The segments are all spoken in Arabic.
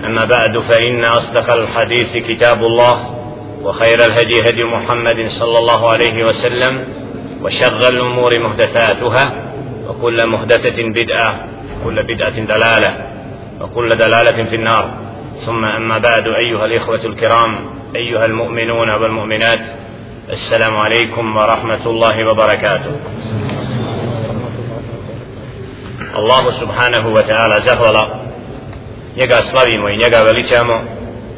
أما بعد فإن أصدق الحديث كتاب الله وخير الهدي هدي محمد صلى الله عليه وسلم وشر الأمور محدثاتها وكل محدثة بدعة وكل بدعة دلالة وكل دلالة في النار. ثم أما بعد أيها الإخوة الكرام أيها المؤمنون والمؤمنات السلام عليكم ورحمة الله وبركاته. الله سبحانه وتعالى زهر njega slavimo i njega veličamo.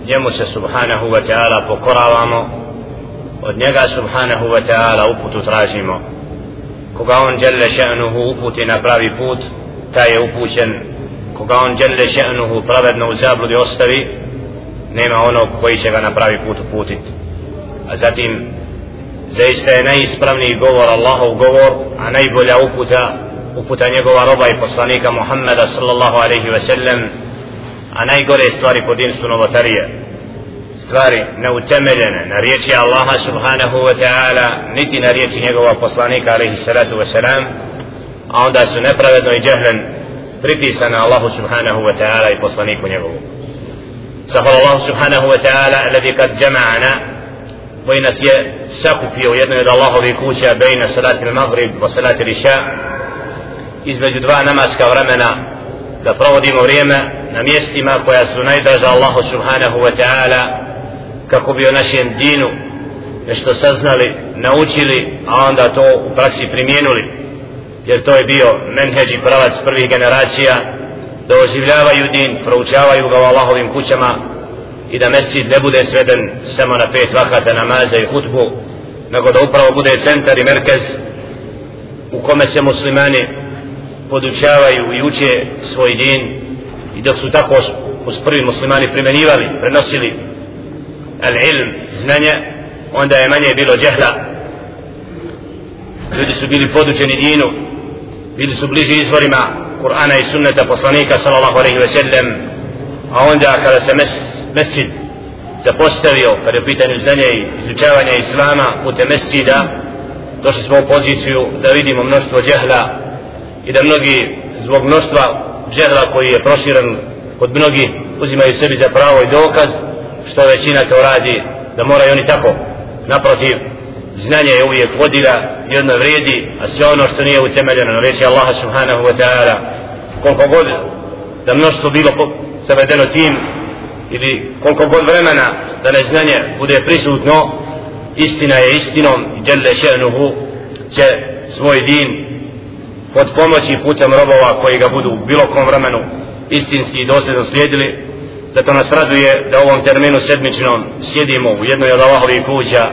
Njemu se subhanahu wa ta'ala pokoravamo. Od njega subhanahu wa ta'ala uputu tražimo. Koga on djelle še'nuhu uputi na pravi put taj je upućen. Koga on djelle še'nuhu pravedno u zabludi ostavi nema onog koji će ga na pravi put uputiti. A zatim zaista je najispravniji govor Allahov govor a najbolja uputa uputa njegova roba i poslanika Muhammeda sallallahu alaihi wa sallam a najgore stvari po din su novotarije. Stvari neutemeljene na riječi Allaha subhanahu wa ta'ala niti na riječi njegova poslanika alaihi salatu wa salam a onda su nepravedno i džehlen pripisane Allahu subhanahu wa ta'ala i poslaniku njegovu. Zahvala Allahu subhanahu wa ta'ala alladhi kad jama'ana koji nas je sakupio u jednoj od Allahovih kuća bejna salati al-maghrib wa salati al-isha između dva namaska vremena da provodimo vrijeme na mjestima koja su najdraža Allahu subhanahu wa ta'ala kako bi o našem dinu nešto saznali, naučili, a onda to u praksi primijenuli. Jer to je bio menheđ i pravac prvih generacija da oživljavaju din, proučavaju ga u Allahovim kućama i da mesid ne bude sveden samo na pet vakata namaza i hutbu, nego da upravo bude centar i merkez u kome se muslimani podučavaju i uče svoj din i dok su tako uz prvi muslimani primenjivali, prenosili al-ilm, znanje, onda je manje bilo džehla. Ljudi su bili podučeni dinu, bili su bliži izvorima Kur'ana i sunneta poslanika sallallahu alaihi ve sellem, a onda kada se mes, mesčid zapostavio, kada je pitanje znanja i izučavanja islama putem mesčida, došli smo u poziciju da vidimo mnoštvo džehla i da mnogi zbog mnoštva džehla koji je proširan kod mnogi uzimaju sebi za pravo i dokaz što većina to radi da moraju oni tako. Naprotiv znanje je uvijek vodila i odno vredi a sve ono što nije utemeljeno na reči Allaha subhanahu wa ta'ala. Koliko god da mnoštvo bilo zavedeno tim ili koliko god vremena da neznanje bude prisutno istina je istinom i djelle še'nuhu će svoj din pod pomoći putem robova koji ga budu u bilo kom vremenu istinski i dosljedno slijedili. Zato nas raduje da u ovom terminu sedmičnom sjedimo u jednoj od Allahovih kuća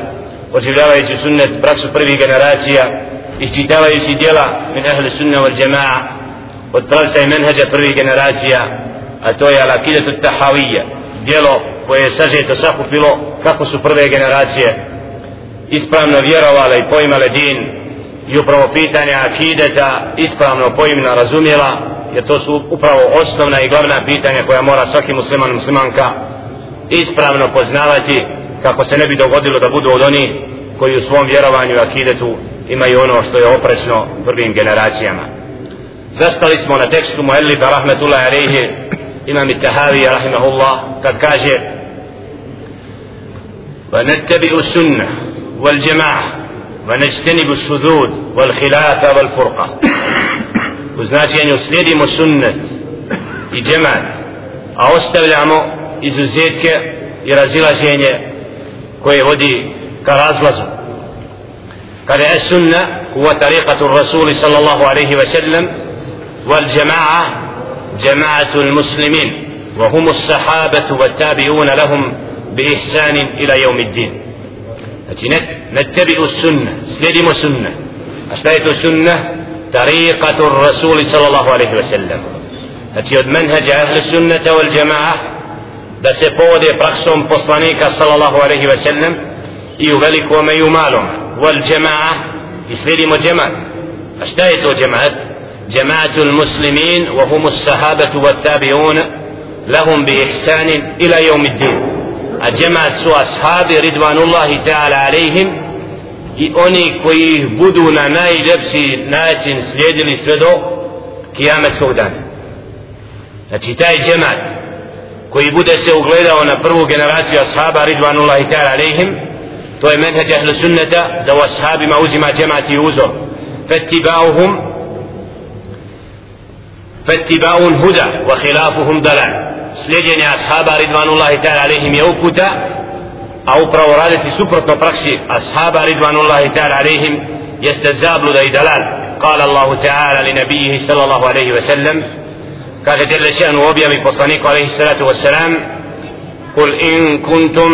oživljavajući sunnet praksu prvih generacija isčitavajući dijela min ahli sunna wal jama'a od pravca i menheđa prvih generacija a to je al-akidetu tahawiyya dijelo koje je sažeto sakupilo kako su prve generacije ispravno vjerovale i poimale din i upravo pitanja akideta ispravno pojimna razumjela jer to su upravo osnovna i glavna pitanja koja mora svaki musliman muslimanka ispravno poznavati kako se ne bi dogodilo da budu od onih koji u svom vjerovanju akidetu imaju ono što je oprečno prvim generacijama zastali smo na tekstu Muellifa rahmetullahi alaihi imam i tahavi rahimahullah kad kaže ونتبع السنة والجماعة ونجتنب الشذوذ والخلاف والفرقة. وزناش يعني يسلم السنة الجماعة أو استبلعمو إزوزيتك إرازيلا جيني كوي ودي كرازلزم قال السنة هو طريقة الرسول صلى الله عليه وسلم والجماعة جماعة المسلمين وهم الصحابة والتابعون لهم بإحسان إلى يوم الدين. Ila yawm ad-din znači nettabi'u sunna slijedimo sunna a šta je to sunna tariqatu rasuli sallallahu alaihi wa sallam znači od menhađa ahli sunnata wal jama'a da se povode praksom poslanika sallallahu alaihi wa sallam i u velikome i u malom wal džema'a i slijedimo džemaat a šta je to džemaat جماعة المسلمين وهم الصحابة والتابعون لهم بإحسان إلى يوم الدين سوى أصحاب رضوان الله تعالى عليهم i oni koji budu na najljepši način slijedili sve do kijametskog dana znači taj džemat koji bude se ugledao na prvu generaciju ashaba ridvanullahi ta'ala alaihim to je menheđ ahlu sunneta da u ashabima uzima džemat i uzor fattibauhum fattibauhum huda wa khilafuhum dalal slijedjenje ashaba ridvanullahi ta'ala alaihim je uputa a upravo raditi suprotno praksi ashaba ridvanullahi ta'ala alaihim jeste zabluda i dalal. قال الله تعالى لنبيه صلى الله عليه وسلم قال جل شأنه وبيا بصانيك عليه الصلاة والسلام قل إن كنتم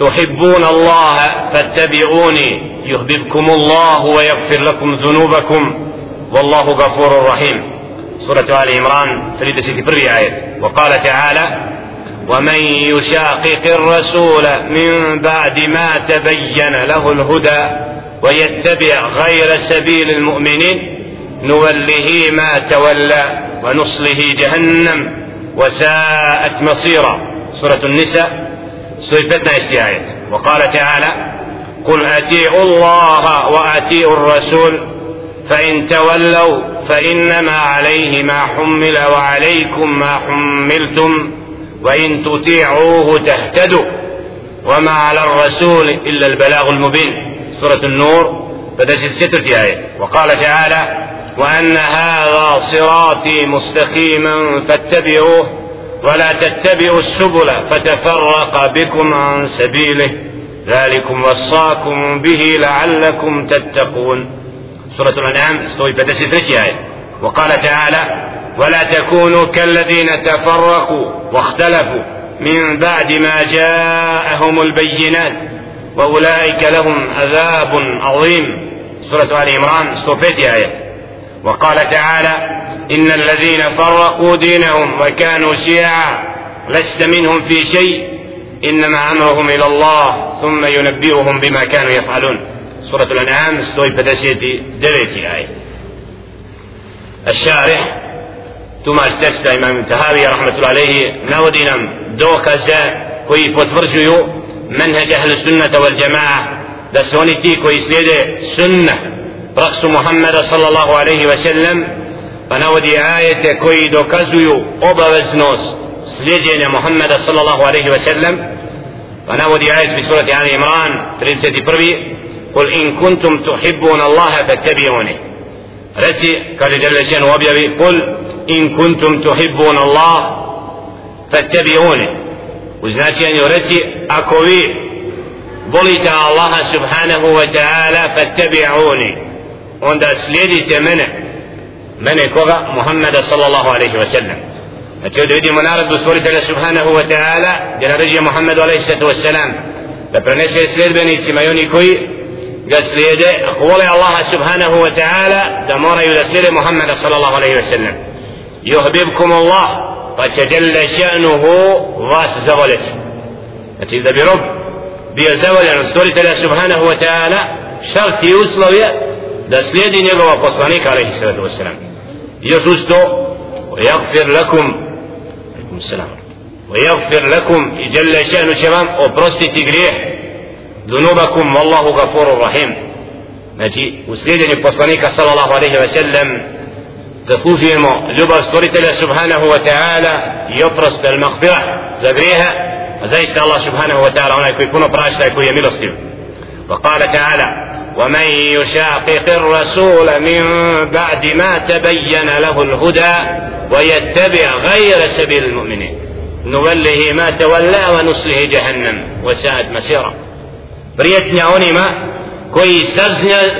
تحبون الله فاتبعوني يحببكم الله ويغفر لكم ذنوبكم والله غفور رحيم سورة آل عمران تريد ستي آية وقال تعالى ومن يشاقق الرسول من بعد ما تبين له الهدى ويتبع غير سبيل المؤمنين نوله ما تولى ونصله جهنم وساءت مصيرا. سورة النساء سورة استياية وقال تعالى قل أتيعوا الله وأتيعوا الرسول فإن تولوا فإنما عليه ما حمل وعليكم ما حملتم وإن تطيعوه تهتدوا وما على الرسول إلا البلاغ المبين. سورة النور بدأت ستر آية وقال تعالى وأن هذا صراطي مستقيما فاتبعوه ولا تتبعوا السبل فتفرق بكم عن سبيله. ذلكم وصاكم به لعلكم تتقون. سورة الأنعام ستوي بدأت آية وقال تعالى ولا تكونوا كالذين تفرقوا واختلفوا من بعد ما جاءهم البينات وأولئك لهم عذاب عظيم. سورة آل عمران سوفيت آية. وقال تعالى إن الذين فرقوا دينهم وكانوا شيعا لست منهم في شيء إنما أمرهم إلى الله ثم ينبئهم بما كانوا يفعلون. سورة الأنعام ستوي بتسيتي دريتي آية. الشارح ثم التفسد إمام التهابي رحمة الله عليه نودي نم دوك أزا كوي فتفرجيو منهج أهل السنة والجماعة لسوني تي كوي سليد سنة رأس محمد صلى الله عليه وسلم. فنودي آية كوي دوكزيو أبوزنوس سليدين محمد صلى الله عليه وسلم. ونودي آية في سورة آل عمران 31 قل إن كنتم تحبون الله فاتبعوني رتي قال جل شأنه وبيبي قل إن كنتم تحبون الله فاتبعوني وزناتي يعني أن يرتي أكوي بلت الله سبحانه وتعالى فاتبعوني. عند سليدت منه. من كغا محمد صلى الله عليه وسلم. أتودي دي منارة بسورة الله سبحانه وتعالى جل رجي محمد عليه الصلاة والسلام. لبرنسي سليد بني سيميوني كوي Allaha subhanahu wa ta'ala da moraju da slijede Muhammeda sallallahu alaihi wa sallam يهببكم الله فتجل شأنه da bi rob bio zavoljen stvoritelja subhanahu wa ta'ala šart i uslov je da slijedi njegova poslanika alaihi sallatu wasalam još uz to ويغفر لكم عليكم السلام ويغفر لكم جل شأنه vam oprostiti grijeh ذنوبكم والله غفور رحيم نجي وسيدنا البصنيك صلى الله عليه وسلم تصوفيما لبر ستوريت سبحانه وتعالى يطرس المغفرة لبريها وزيش الله سبحانه وتعالى هنا يكون يكون براشة يكون يميل وقال تعالى ومن يشاقق الرسول من بعد ما تبين له الهدى ويتبع غير سبيل المؤمنين نوله ما تولى ونصله جهنم وساءت مسيره بريتنا onima koji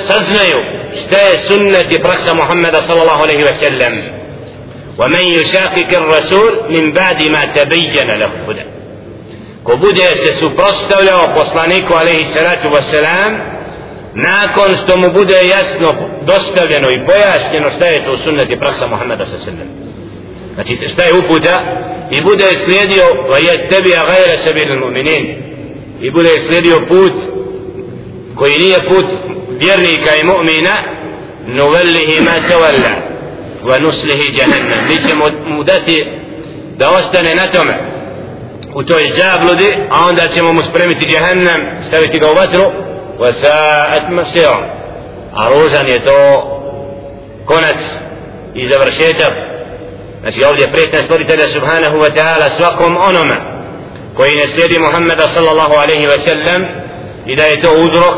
saznaju šta je sunnet i praksa Muhammeda sallallahu alaihi wa sallam ومن يشاقق الرسول من بعد ما تبين له الهدى ko bude se suprostavljao poslaniku alaihi salatu wasalam nakon što mu bude jasno dostavljeno i pojašnjeno šta je to sunnet i praksa Muhammeda sa sallam znači šta je uputa i bude slijedio va je tebi a gajra sebi mu'minin i bude slijedio put koji nije put vjernika i mu'mina nuvellihi ma tawalla wa nuslihi jahannam. Mi ćemo mu dati da ostane na tome u toj zabludi a onda ćemo mu spremiti jahannam staviti ga u vatru wa sa'at masirom a ružan je to konac i završetak. Znači ovdje prijetna stvoritelja subhanahu wa ta'ala svakom onome koji ne slijedi Muhammeda sallallahu alaihi wa sallam i da je to uzrok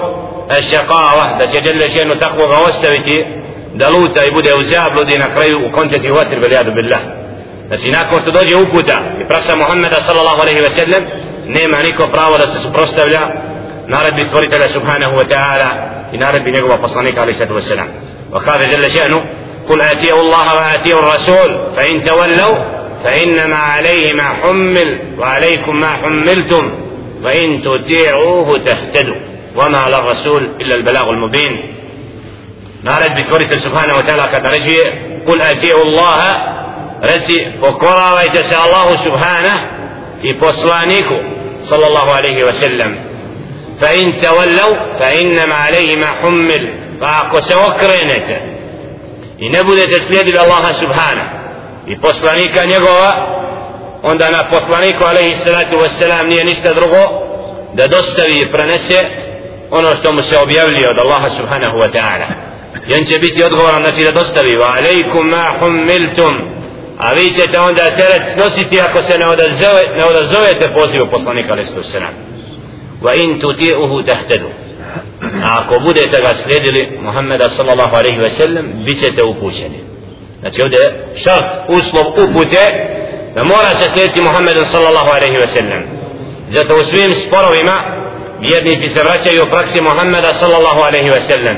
šakava da će žele ženu takvoga ostaviti da luta i bude u zabludi na kraju u konteti u vatri biljadu billah znači nakon što dođe uputa i praksa Muhammeda sallallahu alaihi wa sallam nema niko pravo da se suprostavlja naredbi stvoritelja subhanahu wa ta'ala i naredbi njegova poslanika alaihi sallatu wa sallam وقال جل شأنه قل آتيه الله وآتيه الرسول فإن تولوا فإنما عليه ما حمل وعليكم ما حملتم وإن تطيعوه تهتدوا. وما على الرسول إلا البلاغ المبين. نارد بكورة سبحانه وتعالى قد رجي قل أتيعوا الله رسي وقرى ويتسى الله سبحانه في بوصلانيكو صلى الله عليه وسلم. فإن تولوا فإنما عليه ما حمل. i ne budete slijedili Allaha subhana i poslanika njegova onda na poslaniku alaihi salatu wasalam nije ništa drugo da dostavi i prenese ono što mu se objavlji od Allaha subhanahu wa ta'ala. I on će biti odgovoran znači da dostavi wa alaikum ma humiltum. A vi ćete onda teret snositi ako se ne, odazove, ne odazovete pozivu poslanika alaihi salatu wasalam wa in tuti'uhu tahtadu. A ako budete ga slijedili Muhammeda sallallahu alaihi ve sellem bit ćete upućeni. Znači ovdje šart uslov upute da mora se slijediti Muhammeda sallallahu alaihi ve sellem zato u svim sporovima vjernici se vraćaju u praksi Muhammeda sallallahu alaihi ve sellem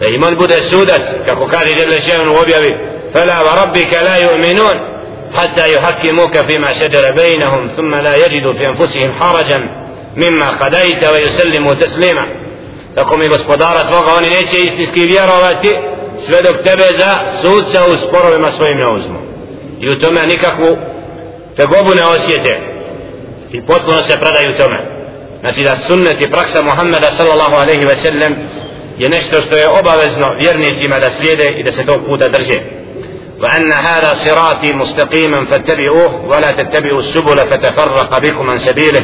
da iman bude sudac kako kaže Jelle Šehan u objavi فلا وربك لا يؤمنون حتى يحكموك فيما شجر بينهم ثم لا يجدوا في أنفسهم حرجا مما قضيت ويسلموا تسليما tako mi gospodara tvoga oni neće istinski vjerovati sve dok tebe za sudca u sporovima svojim ne uzmu i u tome nikakvu tegobu ne osjete i potpuno se predaju tome znači da sunnet i praksa Muhammeda sallallahu alaihi ve sellem je nešto što je obavezno vjernicima da slijede i da se tog puta drže وأن هذا صراطي مستقيما فاتبعوه ولا تتبعوا السبل فتفرق بكم عن سبيله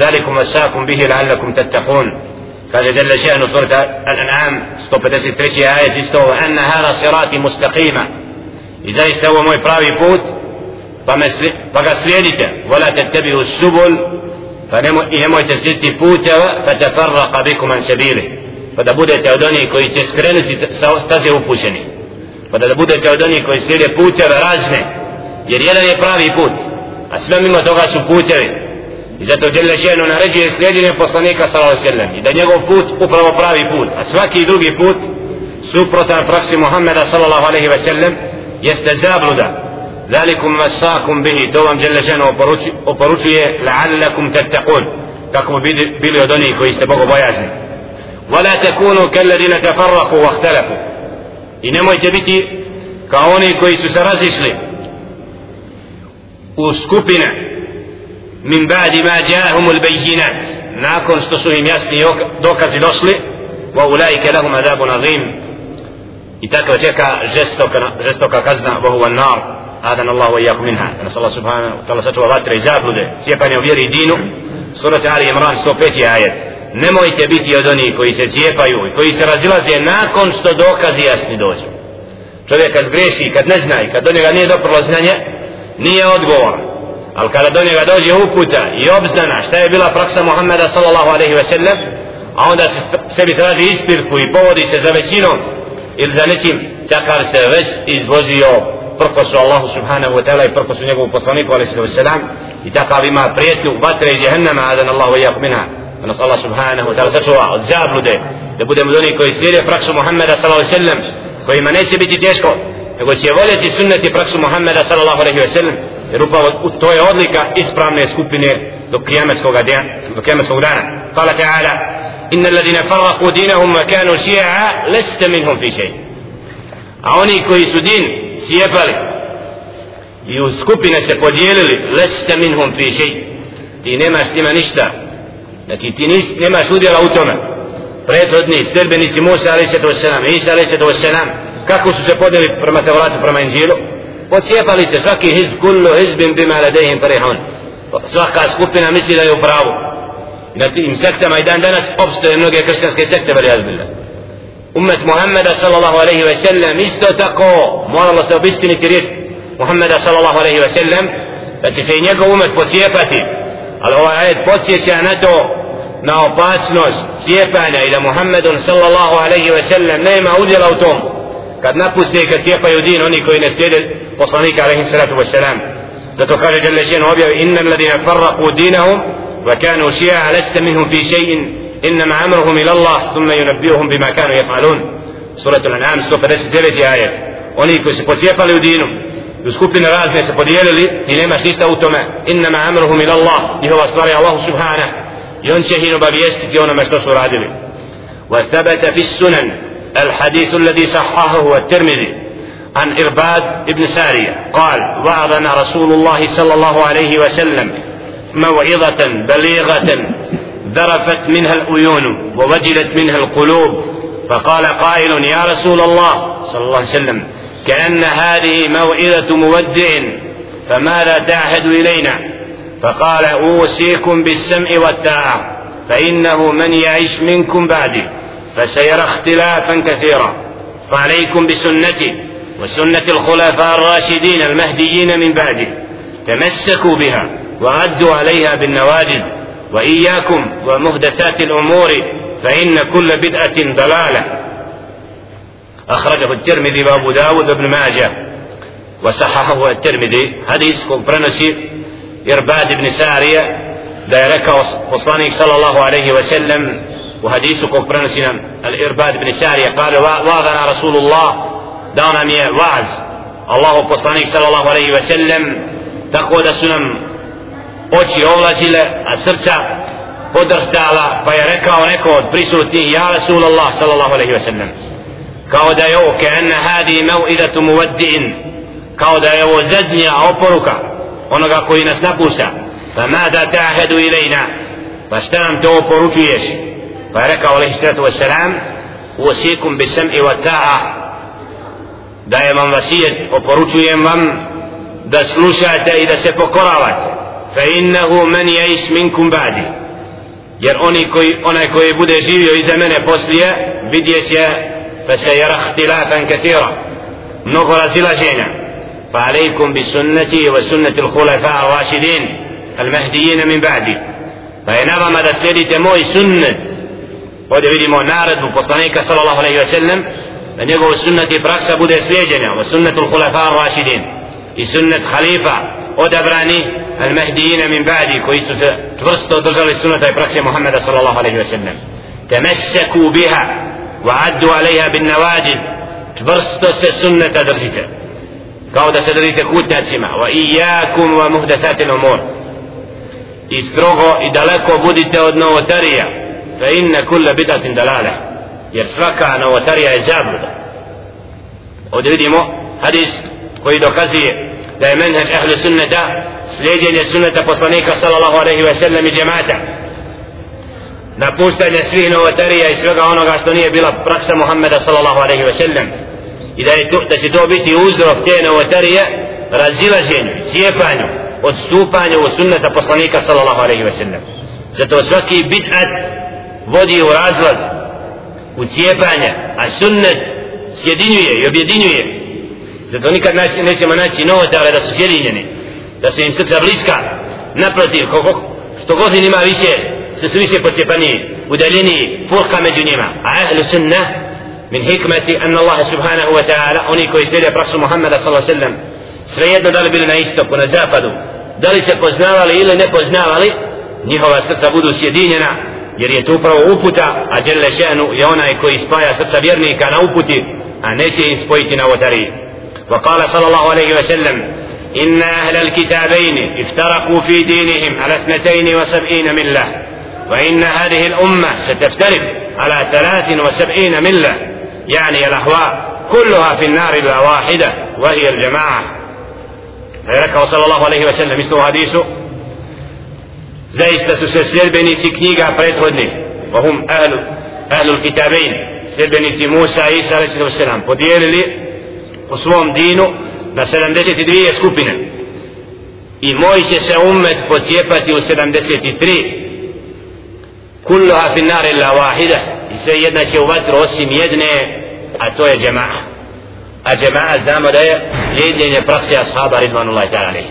ذلكم وساكم به لعلكم تتقون قال جل شأن سورة الأنعام 153 آية استوى أن هذا صراطي مستقيما إذا استوى موي براوي بوت فقسليلك ولا تتبعوا السبل فنمو إهموا تسلتي بوتا فتفرق بكم عن سبيله فدا بودة تعدوني كوي تسكرينو تستازي وفوشني فدا بودة تعدوني كوي سيري بوتا ورازني يريد أن يبراوي بوت أسلم مما su سبوتا I zato Đele Šenu naređuje slijedjenje poslanika sallallahu sallam i da njegov put upravo pravi put, a svaki drugi put suprotan praksi Muhammeda sallallahu alaihi ve sellem jeste zabluda. Zalikum masakum bihi, to vam Đele Šenu oporučuje la'allakum tattaqun, kako bi bili od onih koji ste bogobojazni. ولا تكونوا كالذين تفرقوا واختلفوا i nemojte biti kao oni koji su se razišli u skupine min ba'di ma ja'ahum al-bayyinat nakon što su im jasni dokazi došli wa ulaika lahum adabun azim. I tako čeka žestoka, žestoka kazna wa huwa an-nar. Adan Allah wa iyyakum minha. Nas Allah subhanahu wa ta'ala sačuva vatre i zablude cijepanje u vjeri i dinu. Surat Ali Imran 105. ajet. Nemojte biti od onih koji se cijepaju i koji se razilaze nakon što dokazi jasni dođu. Čovjek kad greši, kad ne zna i kad do njega nije doprlo znanje nije odgovoran ali kada do njega dođe uputa i obznana šta je bila praksa Muhammeda sallallahu alaihi ve sellem a onda se sebi traži ispirku i povodi se za većinom ili za nečim takav se već izvozio prkosu Allahu subhanahu wa ta'ala i prkosu njegovu poslaniku alaihi ve sellem i takav ima prijetnju vatre i jehennama adan Allahu i jaku minha. Nas Allah subhanahu wa ta'ala sačuva od zablude da budemo oni koji slijede praksu Muhammeda sallallahu alaihi ve sellem kojima neće biti teško nego će voljeti sunneti praksu Muhammeda sallallahu alaihi ve sellem jer upravo to je odlika ispravne skupine do kijametskog dana do kijametskog dana. Kala ta'ala inna alladhina farraqu dinahum wa kanu shi'a lasta minhum fi shay. A oni koji su din sjepali i u skupine se podijelili leste minhum fi šej ti nemaš s njima ništa. Znači ti nis, nemaš udjela u tome. Prethodni sredbenici Musa alaih sallatu wasalam Isa alaih sallatu wasalam kako su se podijeli prema Tevratu prema Inđilu pocijepali se svaki hizb kullu hizbim bima ladejhim farihun svaka skupina misli da je u pravu na tim sektama i dan danas obstoje mnoge kršćanske sekte veli azbillah umet Muhammeda sallallahu alaihi ve sellem isto tako moralo se obistiniti riječ Muhammeda sallallahu alaihi ve sellem da će se i njegov umet pocijepati ali ovaj ajet podsjeća na to na opasnost cijepanja i da Muhammedun sallallahu alaihi ve sellem nema udjela u tom kad napuste i kad cijepaju din oni koji ne slijede poslanika alaihi salatu wa salam zato kaže Jalla Šenu objavi inna ladina farraku dinahum wa kanu šija leste minhum fi še'in إنما أمرهم إلى الله ثم ينبئهم بما كانوا يفعلون سورة الأنعام 159 آية oni koji se pocijepali u dinu u skupine razne se podijelili i nemaš ništa u tome innama amruhum ila Allah njihova stvar je Allah subhana i on će ih obavijestiti onome što su radili وثبت في السنن الحديث الذي صححه الترمذي عن إرباد بن سارية قال وعظنا رسول الله صلى الله عليه وسلم موعظة بليغة ذرفت منها العيون ووجلت منها القلوب فقال قائل يا رسول الله صلى الله عليه وسلم كأن هذه موئلة مودع فماذا تعهد إلينا؟ فقال أوصيكم بالسمع والطاعة فإنه من يعيش منكم بعدي فسيرى اختلافا كثيرا. فعليكم بسنتي وسنة الخلفاء الراشدين المهديين من بعدي تمسكوا بها وعدوا عليها بالنواجذ. وإياكم ومهدثات الأمور فإن كل بدعة ضلالة. أخرجه الترمذي وأبو داود وابن ماجه. وصححه الترمذي. حديث برنسي إرباد بن سارية. rekao poslanik sallallahu alaihi wa sallam وحديث قفران سنان الإرباد بن سارية قال واغنا رسول الله دانا مي وعز الله قصاني صلى الله عليه وسلم تقوى دا اوشي أولا جيلة السرطة قدر تعالى فيركا ونكو بريسوتي يا رسول الله صلى الله عليه وسلم. kao da je ovo kena hadi mauidatu muvaddin kao da je ovo zadnja oporuka onoga koji nas napuša pa mada tahedu ilajna pa šta Je wa sallam, usikum bi sam'i wa ta'a, da je vam vasijet, oporučujem vam da slušate i da se pokoravate. فإنه من يعيش منكم بعدي jer oni koji, onaj koji bude živio iza mene poslije vidjet će فسيرى اختلافا كثيرا mnogo razilaženja فعليكم بسنتي وسنة الخلفاء الراشدين المهديين من بعدي فإنما ماذا سيدت موي سنة ovdje vidimo naredbu poslanika sallallahu alaihi wa sallam da njegovu sunnet i praksa bude slijedjenja wa sunnetul khulafa ar-rashidin i sunnet khalifa odabrani المهديين من بعدي كويس ترستو دجال السنة برسي محمد صلى الله عليه وسلم تمسكوا بها وعدوا عليها بالنواجد تبرستو السنة درجتا كاو se držite kutna cima wa iyakum wa muhdathat al-umur i strogo i daleko budite od novotarija inna kulla bid'atin dalala jer svaka novotarija je zabluda ovdje vidimo hadis koji dokazuje da je menheđ ahlu sunneta slijedjenje sunneta poslanika sallallahu alaihi wa sallam i džemata napuštanje svih novotarija i svega onoga što nije bila praksa Muhammeda sallallahu alaihi wa sallam i da, je to, da će to biti uzrok te novotarije razilaženju, cijepanju odstupanju od sunneta poslanika sallallahu alaihi wa sallam zato svaki bid'at vodi u razlaz u cijepanje a sunnet sjedinjuje i objedinjuje. Zato nikad nećemo naći novotare da su sjedinjeni da se im srca bliska. Naprotiv koliko što god ima više se su više pocijepani udaljeni furka među njima. A ahlu sunna min hikmeti an Allah subhanahu wa ta'ala oni koji slijede praksu Muhammeda sallallahu sallam svejedno da li bili na istoku na zapadu da li se poznavali ili ne poznavali njihova srca budu sjedinjena jer je to upravo uputa a Đelle še'nu je onaj koji spaja srca vjernika na uputi a neće im spojiti na otariji وقال صلى الله عليه وسلم إن أهل الكتابين افترقوا في دينهم على اثنتين وسبعين ملة وإن هذه الأمة ستفترق على ثلاث وسبعين ملة يعني الأهواء كلها في النار إلا واحدة وهي الجماعة sallallahu alaihi wa sallam isto u hadisu. Zaista su se sljedbenici knjiga prethodnih vahum ahlu ahlu kitabein. Sljedbenici Musa i Isa a.s. podijelili u svom dinu na 72 skupine. I moj će se umet pocijepati u 73 kulluha fi nar illa wahida. I sve jedna će u vatru osim jedne a to je džema'a. A džema'a znamo da je slijedjenje prakse ashaba ridvanullahi ta'ala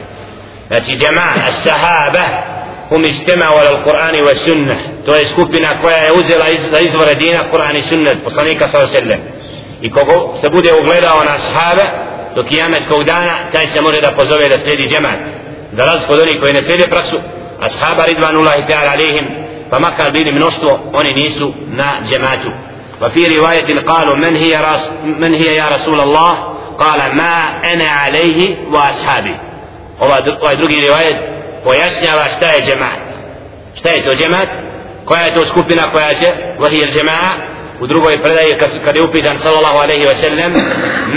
znači džema'a sahaba هم اجتمع على القرآن والسنة. تو اسكوبنا كوايا يوزل ازور دينا القرآن والسنة بصنيك صلى الله عليه وسلم يكوكو سبوده وغلدا وأنا أصحابه تو كيام اسكوك تايس يمره دا بزوه دا جمع دراز قدوني كوي نسيدي برسو أصحاب رضوان الله تعالى عليهم فما كان من أسطو أني نيسو نا جماتو وفي رواية قالوا من هي, راس من هي يا رسول الله قال ما أنا عليه وأصحابي وهذا درقي رواية pojašnjava šta je džemat šta je to džemat koja je to skupina koja će vahi il džemaa u drugoj predaji kad je upitan sallallahu alaihi wa sallam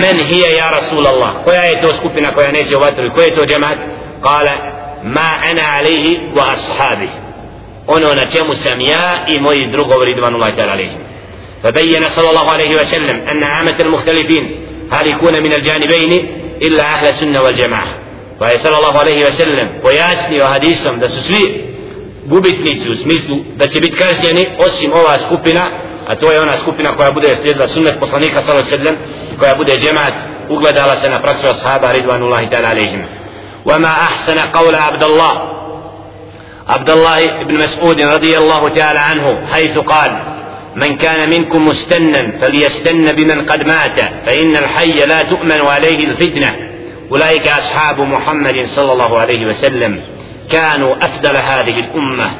men hije ja rasul Allah koja je to skupina koja neće u vatru koja je to džemat kala ma ana alaihi wa ashabi ono na čemu sam ja i moji drugovi ridvanullahi ta'ala alejhim فبين صلى الله عليه وسلم أن عامة المختلفين هالكون من الجانبين إلا أهل السنة والجماعة فهي صلى الله عليه وسلم pojasnio hadisom da su svi gubitnici u smislu da će biti kažnjeni osim ova skupina a to je ona skupina koja bude slijedila sunnet poslanika sallallahu alejhi ve sellem koja bude džemat ugledala se na praksu ashaba ridvanullahi ta'ala alejhim وما أحسن قول عبد الله عبد الله بن مسعود رضي عنه حيث قال من كان منكم مستنا فليستن بمن قد مات فإن الحي لا تؤمن عليه الفتنة أولئك أصحاب محمد صلى الله عليه وسلم كانوا أفضل هذه الأمة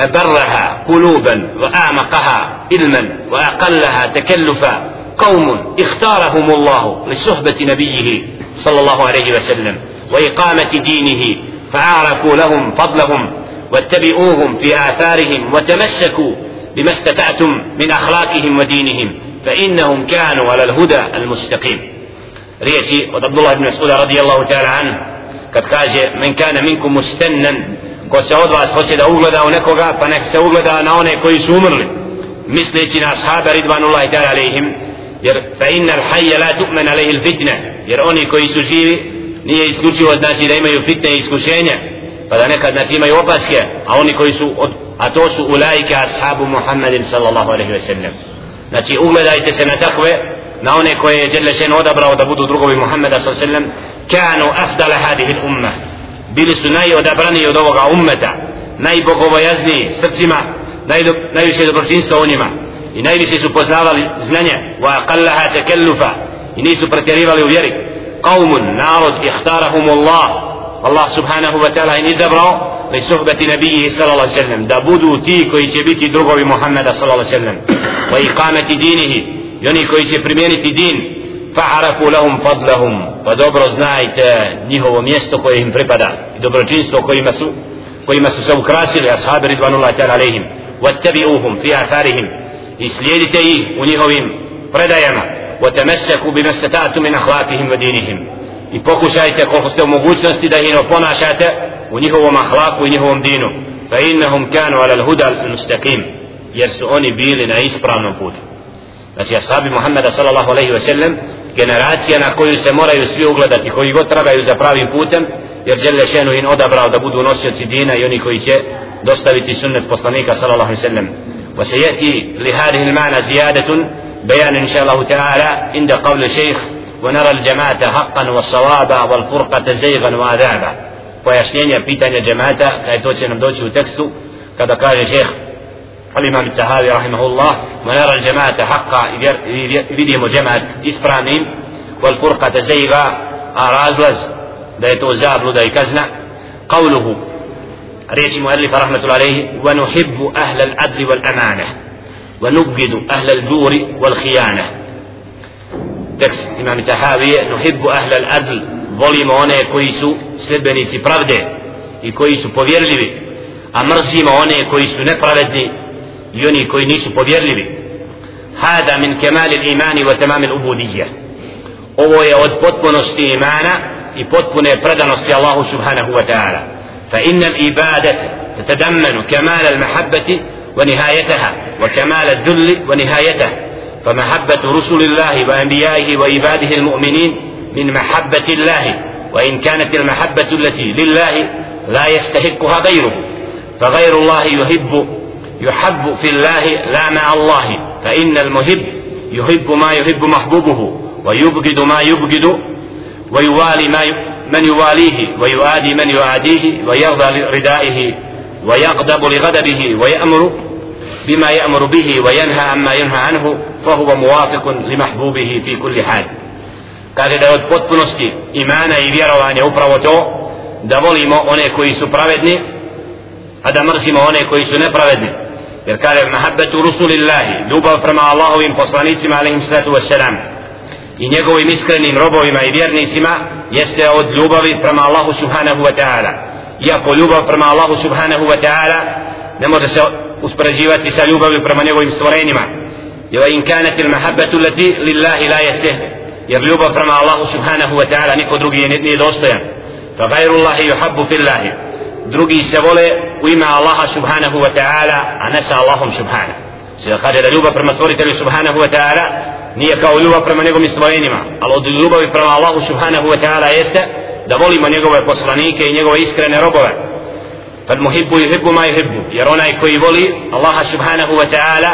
أبرها قلوبا وأعمقها علما وأقلها تكلفا. قوم اختارهم الله لصحبة نبيه صلى الله عليه وسلم وإقامة دينه فعارفوا لهم فضلهم واتبعوهم في آثارهم وتمسكوا بما استطعتم من أخلاقهم ودينهم فإنهم كانوا على الهدى المستقيم. riječi od Abdullah ibn Mas'uda radijallahu ta'ala an kad kaže men kana minkum mustannan ko se od vas hoće da ugleda u nekoga pa nek se ugleda na one koji su umrli misleći na ashaba ridvanullahi ta'ala alihim jer fa inna l'hajja la tu'man al-fitna jer oni koji su živi nije isključivo znači da imaju fitne i iskušenja pa da nekad znači imaju opaske a oni koji su od a to su ulajke ashabu Muhammedin sallallahu alaihi wa sallam. Znači ugledajte se na takve na one koje je Đelešen odabrao da budu drugovi Muhammeda sellem kanu afdala hadih umma bili su najodabrani od ovoga ummeta najbogobojazniji srcima najdo, najviše dobročinstva u njima i najviše su poznavali znanje wa aqallaha takallufa i nisu pretjerivali u vjeri qaumun narod ihtarahum Allah Allah subhanahu wa ta'ala in izabrao li suhbeti nabiji sallallahu sallam da budu ti koji će biti drugovi Muhammeda sallallahu sallam wa iqameti dinihi i oni koji će primijeniti din fa'arafu lahum fadlahum pa dobro znajte njihovo mjesto koje im pripada i dobročinstvo kojima su kojima su se ukrasili ashabi ridvanullahi ta'ala alaihim wattabi'uhum fi atharihim i slijedite ih u njihovim predajama وتمسكوا بما استطعتم من اخلاقهم ودينهم i pokušajte koliko ste u mogućnosti da ih ponašate u njihovom ahlaku i njihovom dinu fa innahum kanu ala al-huda al-mustaqim jer su oni bili na ispravnom putu znači ashabi Muhammeda sallallahu alaihi wa sallam generacija na koju se moraju svi ugledati koji god tragaju za pravim putem jer žele šenu in odabrao da budu nosioci dina i oni koji će dostaviti sunnet poslanika sallallahu alaihi wa sallam وسيأتي لهذه المعنى زيادة بيان إن شاء الله تعالى عند قول الشيخ ونرى الجماعة حقا والصوابا والفرقة زيغا وعذابا pojašnjenja pitanja džemata kada to će nam doći u tekstu kada kaže šeheh الإمام التهاوي رحمه الله ونرى الجماعة حقا إذا جماعة إسبرانين والفرقة زيغا رازلز ديتو زاب لدي كزنا قوله رئيس مؤلف رحمة الله عليه ونحب أهل العدل والأمانة ونبغض أهل الجور والخيانة. تكس إمام التهاوي نحب أهل العدل ظلمون كويسو سلبني سبرده كويسو بوفيرلي أمرزي مونة كويسو نبرده i oni koji nisu povjerljivi hada min kemal il imani wa tamam il ubudija ovo je od potpunosti imana i potpune predanosti Allahu subhanahu wa ta'ala فإن الإبادة تتضمن كمال المحبة ونهايتها وكمال الذل ونهايته فمحبة رسل الله وأنبيائه وعباده المؤمنين من محبة الله وإن كانت المحبة التي لله لا يستحقها غيره. فغير الله يحب يحب في الله لا مع الله فإن المحب يحب ما يحب محبوبه ويبغض ما يبغض ويوالي ما من يواليه ويؤادي من يعاديه ويرضى لردائه ويغضب لغضبه ويأمر بما يأمر به وينهى عما ينهى عنه فهو موافق لمحبوبه في كل حال. Kaže da je od potpunosti imana i vjerovanja upravo to da volimo one koji su pravedni a da mrzimo one koji su nepravedni. Jer kaže mahabbetu rusulillahi ljubav prema Allahovim poslanicima alaihim sallatu wassalam i njegovim iskrenim robovima i vjernicima jeste od ljubavi prema Allahu subhanahu wa ta'ala. Iako ljubav prema Allahu subhanahu wa ta'ala ne može se uspoređivati sa ljubavi prema njegovim stvorenjima. Jer in kanat il mahabbatu lati lillahi la jeste jer ljubav prema Allahu subhanahu wa ta'ala niko drugi nije dostojan. Fa gajru Allahi yuhabbu fillahi drugi se vole u ime Allaha subhanahu wa ta'ala a ne sa Allahom subhanahu. Se kaže da ljubav prema stvoritelju subhanahu wa ta'ala nije kao ljubav prema njegovim stvorenjima ali od ljubavi prema Allahu subhanahu wa ta'ala jeste da volimo njegove poslanike i njegove iskrene robove. Fal muhibbu yuhibbu ma yuhibbu. Jer onaj koji voli Allaha subhanahu wa ta'ala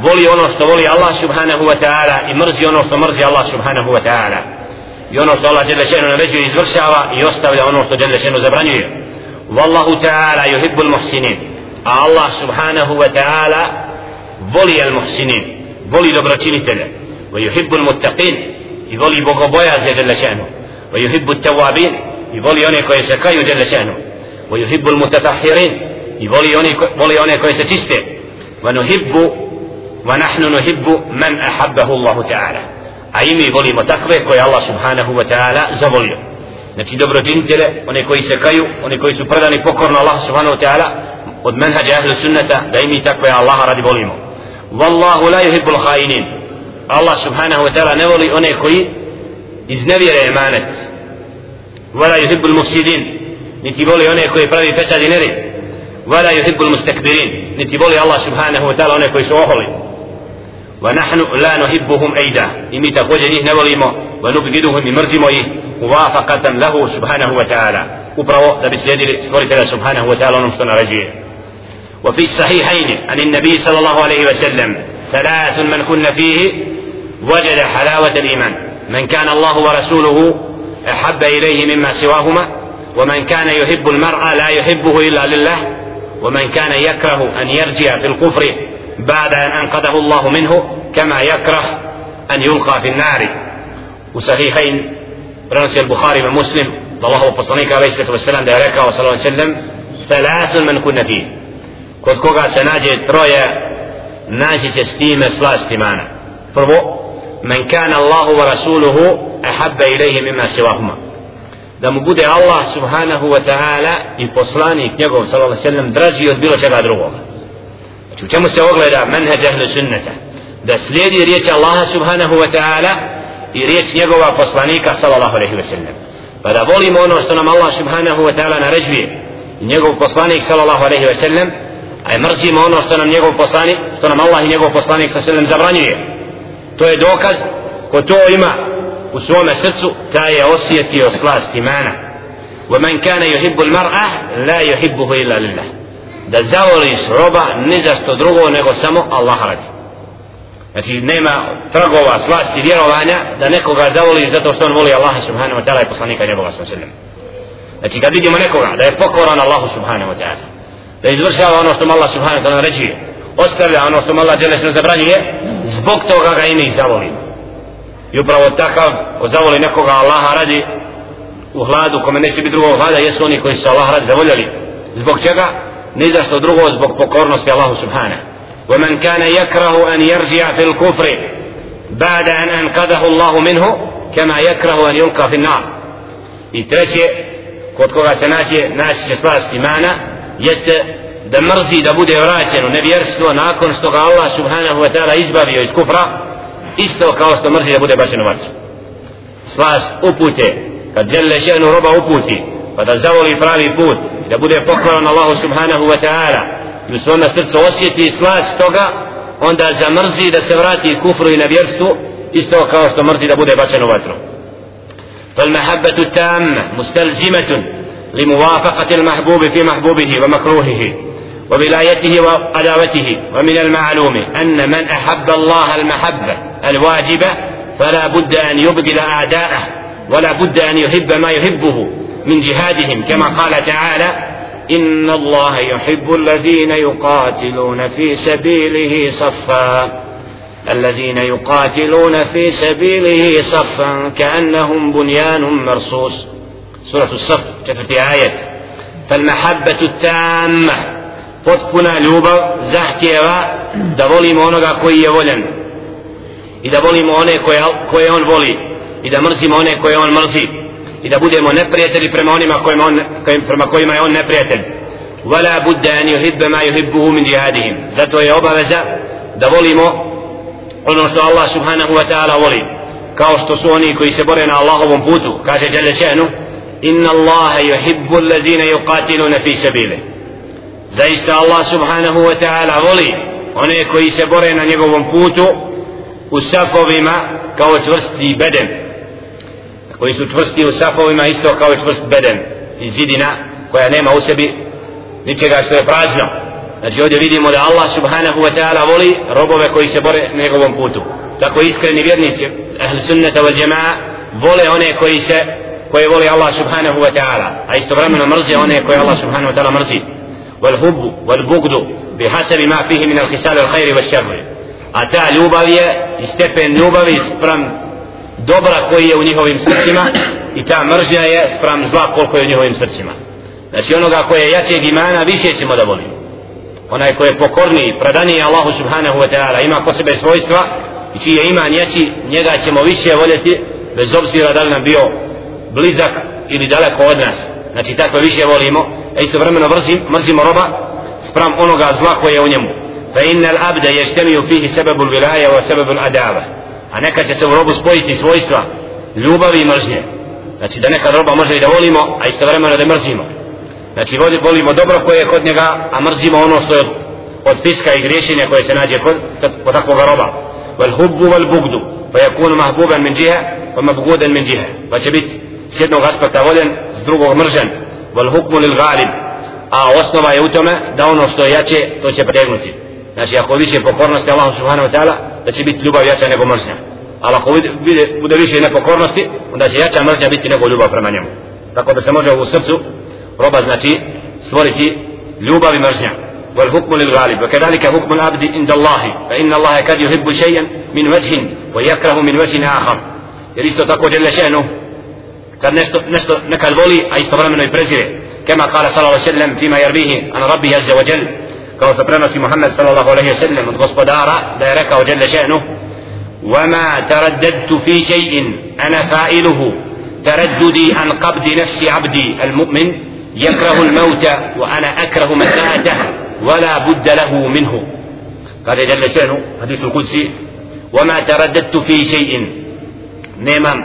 voli ono što voli Allah subhanahu wa ta'ala i mrzi ono što mrzi Allah subhanahu wa ta'ala. I ono što Allah žele šenu naređuje izvršava i ostavlja ono što žele šenu zabranjuje. والله تعالى يحب المحسنين. الله سبحانه وتعالى بولي المحسنين بولي دبرتين تلا ويحب المتقين يبولي بغبايا جل شأنه ويحب التوابين يبولي أني كويسة كايو جل شأنه ويحب المتطهرين يبولي أني كويسة تستة ونحب ونحن نحب من أحبه الله تعالى. أيمي بولي متقبه كوي الله سبحانه وتعالى زبوليه znači dobročinitelje one koji se kaju oni koji su predani pokorno Allah subhanahu wa ta'ala od menhađa ahlu sunnata da i mi takve Allah radi volimo wallahu la yuhibbu al-khainin Allah subhanahu wa ta'ala ne voli one koji iznevjere emanet wala yuhibbu al-mufsidin niti voli one koji pravi fesad i nered wala yuhibbu al-mustakbirin niti voli Allah subhanahu wa ta'ala one koji su oholi ونحن لا نحبهم أيضا إمي تقوجني نوليمو ونبغضهم مرزمو موافقة له سبحانه وتعالى. Upravo da bi slijedili stvoritelja subhanahu wa ta'ala وفي الصحيحين عن النبي صلى الله عليه وسلم ثلاث من كن فيه وجد حلاوة الإيمان. من كان الله ورسوله أحب إليه مما سواهما ومن كان يحب المرأة لا يحبه إلا لله ومن كان يكره أن يرجع في الكفر بعد أن أنقذه الله منه كما يكره أن يلقى في النار. وصحيحين رنسي البخاري ومسلم الله وبصنيك عليه الصلاة والسلام ده ركا صلى الله عليه وسلم ثلاث من كنا فيه kod koga se nađe troje naći će s time slast imana prvo men kana Allahu wa rasuluhu ahabba ilaihi mimma sivahuma da mu bude Allah subhanahu wa ta'ala i poslanik njegov sallallahu sallam draži od bilo čega drugoga Znači u čemu se ogleda menheđ ahlu sunnata? Da slijedi riječ Allaha subhanahu wa ta'ala i riječ njegova poslanika sallallahu alaihi wa sallam. Pa da volimo ono što nam Allah subhanahu wa ta'ala naređuje i njegov poslanik sallallahu alaihi wa sallam, a mrzimo ono što nam njegov poslanik, što nam Allah i njegov poslanik sallallahu alaihi wa sallam zabranjuje. To je dokaz ko to ima u svome srcu, taj je osjetio slast imana. ومن كان يحب المرأة لا يحبه إلا لله da zavoliš roba ni za što drugo nego samo Allah radi znači nema tragova slasti vjerovanja da nekoga zavoliš zato što on voli Allaha subhanahu wa ta'ala i poslanika njegova sallam znači kad vidimo nekoga da je pokoran Allahu subhanahu wa ta'ala da izvršava ono što Allah subhanahu wa ta'ala ređuje ostavlja ono što Allah djelesno zabranjuje zbog toga ga i mi zavolimo. I upravo takav ko zavoli nekoga Allaha radi u hladu kome neće biti drugog hlada jesu oni koji su Allah radi zavoljali zbog čega? Ni zašto drugo zbog pokornosti Allahu subhanahu. ومن كان يكره أن يرجع في الكفر بعد أن أنقذه الله منه كما يكره أن يلقى في النار i treće kod koga se naće naći će spast imana jeste da mrzi da bude vraćen u nevjerstvo nakon što ga Allah subhanahu wa ta'ala izbavio iz kufra isto kao što mrzi da bude bačen u vatru slast upute kad žele še'nu roba uputi pa da zavoli pravi put i da bude pokoran Allahu subhanahu wa ta'ala i u svome srcu osjeti slas toga onda zamrzi da se vrati kufru i nevjerstvu isto kao što mrzi da bude bačen u vatru. فالمحبة التامة مستلزمة لموافقة المحبوب في محبوبه ومكروهه وولايته وعداوته ومن المعلوم أن من أحب الله المحبة الواجبة فلا بد أن يبدل أعداءه ولا بد أن يحب ما يحبه من جهادهم كما قال تعالى إن الله يحب الذين يقاتلون في سبيله صفا. الذين يقاتلون في سبيله صفا كأنهم بنيان مرصوص. سورة الصف كتبت آية. فالمحبة التامة. da volimo onoga koji je voljen i da volimo one koje, koje on voli i da mrzimo one koje on mrzi i da budemo neprijatelji prema onima kojima on, prema kojima je on neprijatelj ولا بد أن يحب ما يحبه من جهادهم zato je obaveza da volimo ono što Allah subhanahu wa ta'ala voli kao što su oni koji se bore na Allahovom putu kaže Jale še'nu inna Allaha yuhibbu alladhina yuqatiluna fi sabile zaista Allah subhanahu wa ta'ala voli one koji se bore na njegovom putu u safovima kao čvrsti beden koji su čvrsti u safovima isto kao čvrst beden i zidina koja nema u sebi ničega što je prazno. Znači ovdje vidimo da Allah subhanahu wa ta'ala voli robove koji se bore na njegovom putu. Tako iskreni vjernici ahl sunnata wal jamaa vole one koji se koje voli Allah subhanahu wa ta'ala a istovremeno mrze one koje Allah subhanahu wa ta'ala mrzi. Wal hubbu wal bugdu bi hasabi ma fihi min al khisal al khairi wal sharri. A ta ljubav je i stepen ljubavi sprem dobra koji je u njihovim srcima i ta mržnja je sprem zla koliko je u njihovim srcima znači onoga koje je jačeg imana više ćemo da volimo onaj koji je pokorniji, predaniji Allahu subhanahu wa ta'ala, ima ko sebe svojstva i čiji je iman jači, njega ćemo više voljeti, bez obzira da li nam bio blizak ili daleko od nas. Znači tako više volimo, e, a isto vremeno mrzim, mrzimo roba sprem onoga zla koje je u njemu. Fa innal abda yajtamiu fihi sababul wilaya wa sababul adava. A neka će se u robu spojiti svojstva ljubavi i mržnje. Znači da neka roba može i da volimo, a istovremeno da mrzimo. Znači volimo dobro koje je kod njega a mrzimo ono što je od fiska i griješenja koje se nađe kod, kod takvog roba. Wal hubbu wal bugdu pa yakunu mahbuban min jiha wa mabgudan min jiha pa će biti s jednog aspekta voljen s drugog mržen. Wal hukmu lil galib a osnova je u tome da ono što je jače to će pretegnuti. Znači ako više pokornosti Allahu subhanahu wa ta'ala da će biti ljubav jača nego mržnja ali ako bude, bude više nepokornosti onda će jača mržnja biti nego ljubav prema njemu tako da se može u srcu roba znači stvoriti ljubav i mržnja والحكم للغالب وكذلك حكم العبد عند الله فإن الله قد يحب شيئا من وجه ويكره من وجه آخر jer isto tako djelle še'nu kad nešto, nešto nekad voli a istovremeno i prezire kema kala sallallahu sallam fima jerbihi an rabbi azza wa jal kao što prenosi Muhammed sallallahu alaihi sallam od gospodara da je rekao djelle še'nu وما ترددت في شيء أنا فائله. ترددي عن قبض نفس عبدي المؤمن يكره الموت وأنا أكره مساءته ولا بد له منه. قال جل شأنه حديث القدسي وما ترددت في شيء. نيمام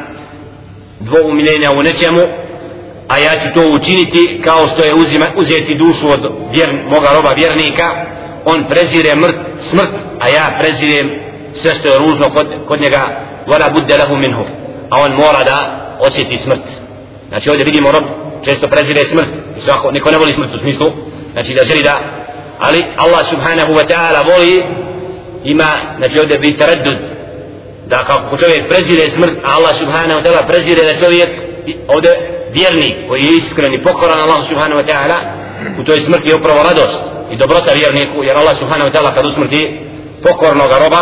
دو ملينا ونجمو a ja ću to učiniti kao što je uzima, uzeti dušu od vjern, moga roba vjernika. On prezire mrt, smrt a ja prezirem sve što je ružno kod, kod njega. Vada budde lehu minhu. A on mora da osjeti smrt. Znači ovdje vidimo rob često prezire smrt. I svako, niko ne voli smrt u smislu znači da želi da ali Allah subhanahu wa ta'ala voli ima znači ovdje bi taraddud da kako čovjek prezire smrt a Allah subhanahu wa ta'ala prezire da čovjek ovdje vjernik koji je iskren i pokoran Allah subhanahu wa ta'ala u toj smrti je upravo radost i dobrota vjerniku jer Allah subhanahu wa ta'ala kad usmrti pokornog roba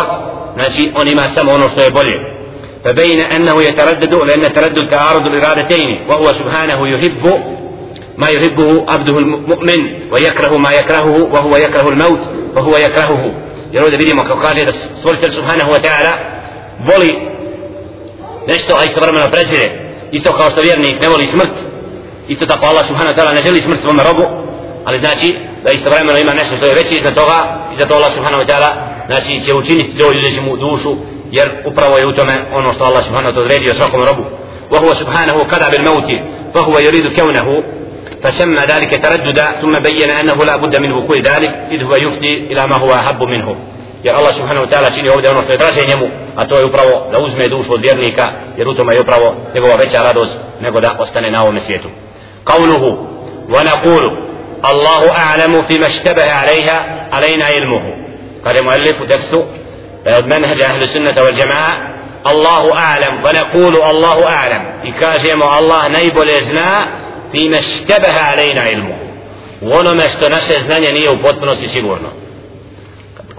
znači on ima samo ono što je bolje فبين أنه يتردد لأن التردد تعارض الإرادتين وهو سبحانه يحب ما يحبه عبده المؤمن ويكره ما يكرهه وهو يكره الموت وهو يكرهه يرود vidimo kako kaže stvoritelj subhanahu wa ta'ala voli nešto a istovremeno prezire isto kao što vjernik ne voli smrt isto tako Allah subhanahu wa ta'ala ne želi smrt svome robu ali znači da istovremeno ima nešto što je veće iznad toga i zato Allah subhanahu wa ta'ala znači će učiniti to ili mu dušu jer upravo je u tome ono što Allah subhanahu wa ta'ala odredio svakom robu وهو سبحانه قضى بالموت فهو يريد كونه فسمى ذلك ترددا ثم بين أنه لا بد من وقوع ذلك إذ هو يفضي إلى ما هو أحب منه jer Allah subhanahu wa ta'ala čini ovdje ono što je draže njemu, a to je upravo da uzme dušu od vjernika, jer u tome je upravo njegova veća radost nego da ostane na ovom svijetu. Qavluhu, wa naqulu, Allahu a'lamu fi maštebehe alejha, alejna ilmuhu. Kaže mu u tekstu, da je od menheđa ahlu sunnata wal jama'a, Allahu a'lam, wa naqulu Allahu a'lam. I kažemo Allah najbolje zna fi maštebehe alejna ilmuhu. U onome što naše znanje nije u potpunosti sigurno.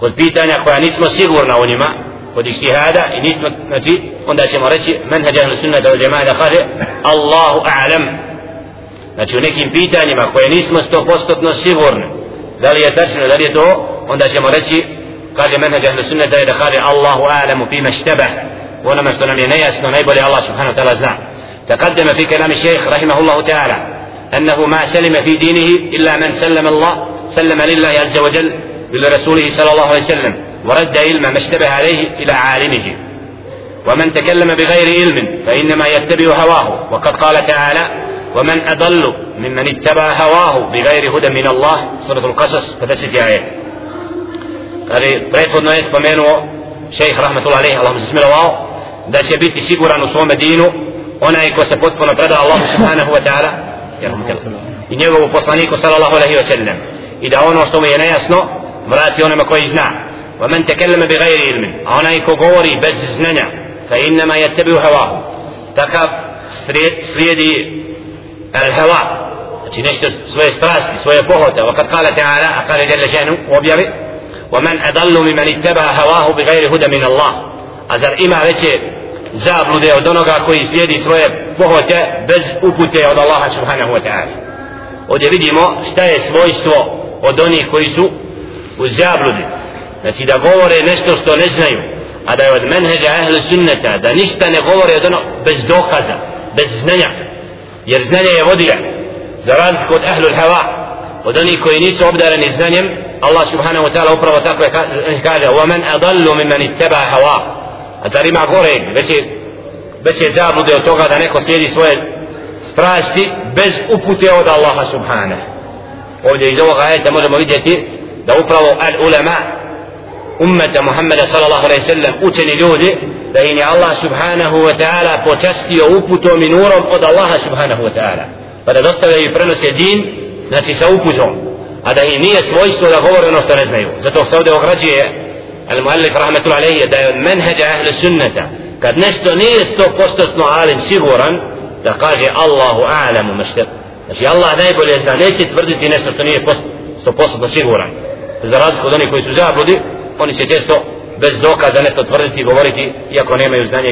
Kod pitanja koja nismo sigurna u njima kod ištihada i nismo znači onda ćemo reći menheđ ahlu sunnata od jama'a da kaže Allahu a'lam znači u nekim pitanjima koje nismo sto postotno sigurni da li je tačno da li je to onda ćemo reći kaže menheđ ahlu sunnata da kaže Allahu a'lamu fima štabah u onome što nam je nejasno najbolje Allah subhanahu wa ta'ala zna تقدم في كلام الشيخ رحمه الله تعالى أنه ما سلم في دينه إلا من سلم الله سلم لله عز وجل إلى رسوله صلى الله عليه وسلم ورد علم ما اشتبه عليه إلى عالمه. ومن تكلم بغير علم فإنما يتبع هواه. وقد قال تعالى ومن أضل ممن اتبع هواه بغير هدى من الله. سورة القصص فدست آيات. قال رأيت شيخ رحمة الله عليه. اللهم بسم الله. da će biti siguran u svome dinu onaj ko se potpuno preda Allahu subhanahu wa ta'ala i njegovu poslaniku sallallahu alaihi wa sallam i da ono što vrati onima koji zna ومن تكلم بغير علم أنا يكوغوري بس زننا فإنما يتبع هواه تكاب سريدي الهواء znači nešto svoje strasti, svoje pohote وقد قال تعالى قال جل شأنه وبيبي ومن أضل ممن اتبع هواه بغير هدى من الله أزر إما veće zablude od onoga koji slijedi svoje pohote bez upute od Allaha subhanahu wa ta'ala ovdje vidimo šta je svojstvo od onih koji su u zabludi znači da govore nešto što ne znaju a da je od menheđa ahlu sunneta da ništa ne govore od ono bez dokaza bez znanja jer znanje je vodilja za razliku od ahlu hava od onih koji nisu obdareni znanjem Allah subhanahu wa ta'ala upravo tako kaže وَمَنْ أَضَلُّ مِمَّنِ اتَّبَعَ هَوَا a zar ima gore već je, već je zablude od toga da neko slijedi svoje strasti bez upute od Allaha subhanahu ovdje iz ovoga ajeta možemo vidjeti da upravo al ulema ummeta Muhammeda sallallahu alaihi sallam učeni ljudi da im je Allah subhanahu wa ta'ala počastio uputom i nurom od Allaha subhanahu wa ta'ala. Pa da dostavljaju i prenose din znači sa uputom a da im nije svojstvo da govore ono što ne znaju. Zato se ovdje ograđuje al muallif rahmetul alaihi da je od menheđa sunnata kad nešto nije sto postotno alim siguran da kaže Allahu a'lamu mašter znači Allah najbolje zna neće tvrditi nešto što nije sto postotno siguran. Za razliku od onih koji su zabludi oni će često bez dokaza nešto tvrditi i govoriti iako nemaju znanja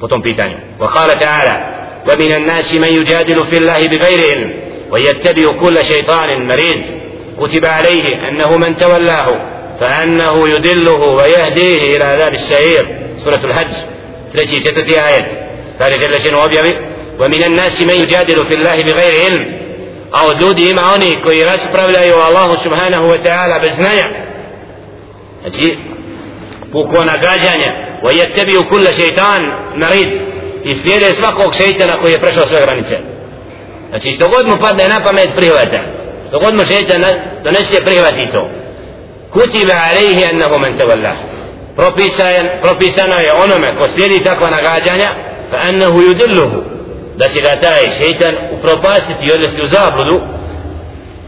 po tom pitanju wa kala ta'ala wa min an-nas man yujadilu fi Allahi bi ghairi ilm wa yattabi'u kulla shaytanin marid kutiba alayhi annahu man tawallahu fa annahu yudilluhu wa yahdihi ila adhab as-sa'ir suratul hajj treći četvrti ajet kaže jalla šanu objavi wa a od ljudi ima oni koji raspravljaju o Allahu subhanahu wa ta'ala bez znanja. Znači puko nagađanja wa yattabi'u kulla shaytan narid i slijede svakog šejtana koji je prešao sve granice. Znači što god mu padne na pamet prihvata što god mu šejtan donese prihvati to. Kutiba alayhi annahu man tawallah propisano je onome ko slijedi takva nagađanja fa annahu yudilluhu. Da će ga taj šeitan upropastiti i odvesti u zabludu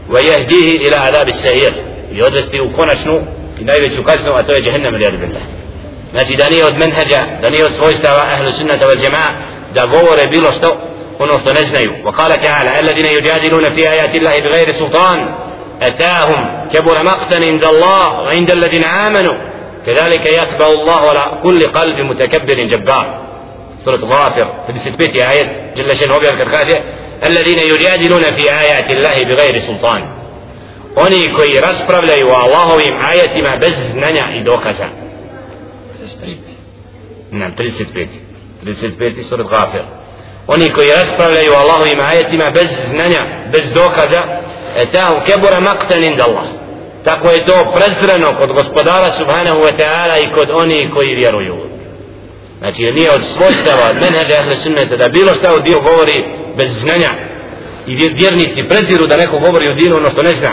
wa jahdihi ila adabi sahir i odvesti u konačnu i najveću kaznu a to je jahannam ili billah znači da nije od menhađa da nije od svojstava ahlu sunnata wal jama'a da govore bilo što ono što ne znaju wa kala ta'ala alladine yujadiluna fi ajati Allahi bi gajri sultan أتاهم كبر مقتا عند الله وعند الذين آمنوا كذلك يتبع الله على كل قلب متكبر جبار سورة في 35 آية جل شأنه وبيان كركاجة الذين يجادلون في آيات الله بغير سلطان oni koji raspravljaju o Allahovim ajetima bez znanja i dokaza. Nam, 35. 35. surat Gafir. Oni koji raspravljaju o Allahovim ajetima bez znanja, bez dokaza, etahu kebura maktan inda Allah. Tako je to prezreno kod gospodara subhanahu wa ta'ala i kod oni koji vjeruju. Znači nije od svojstava od menheđa ahle sunneta da bilo šta od dio govori bez znanja i vjernici preziru da neko govori o dinu ono što ne zna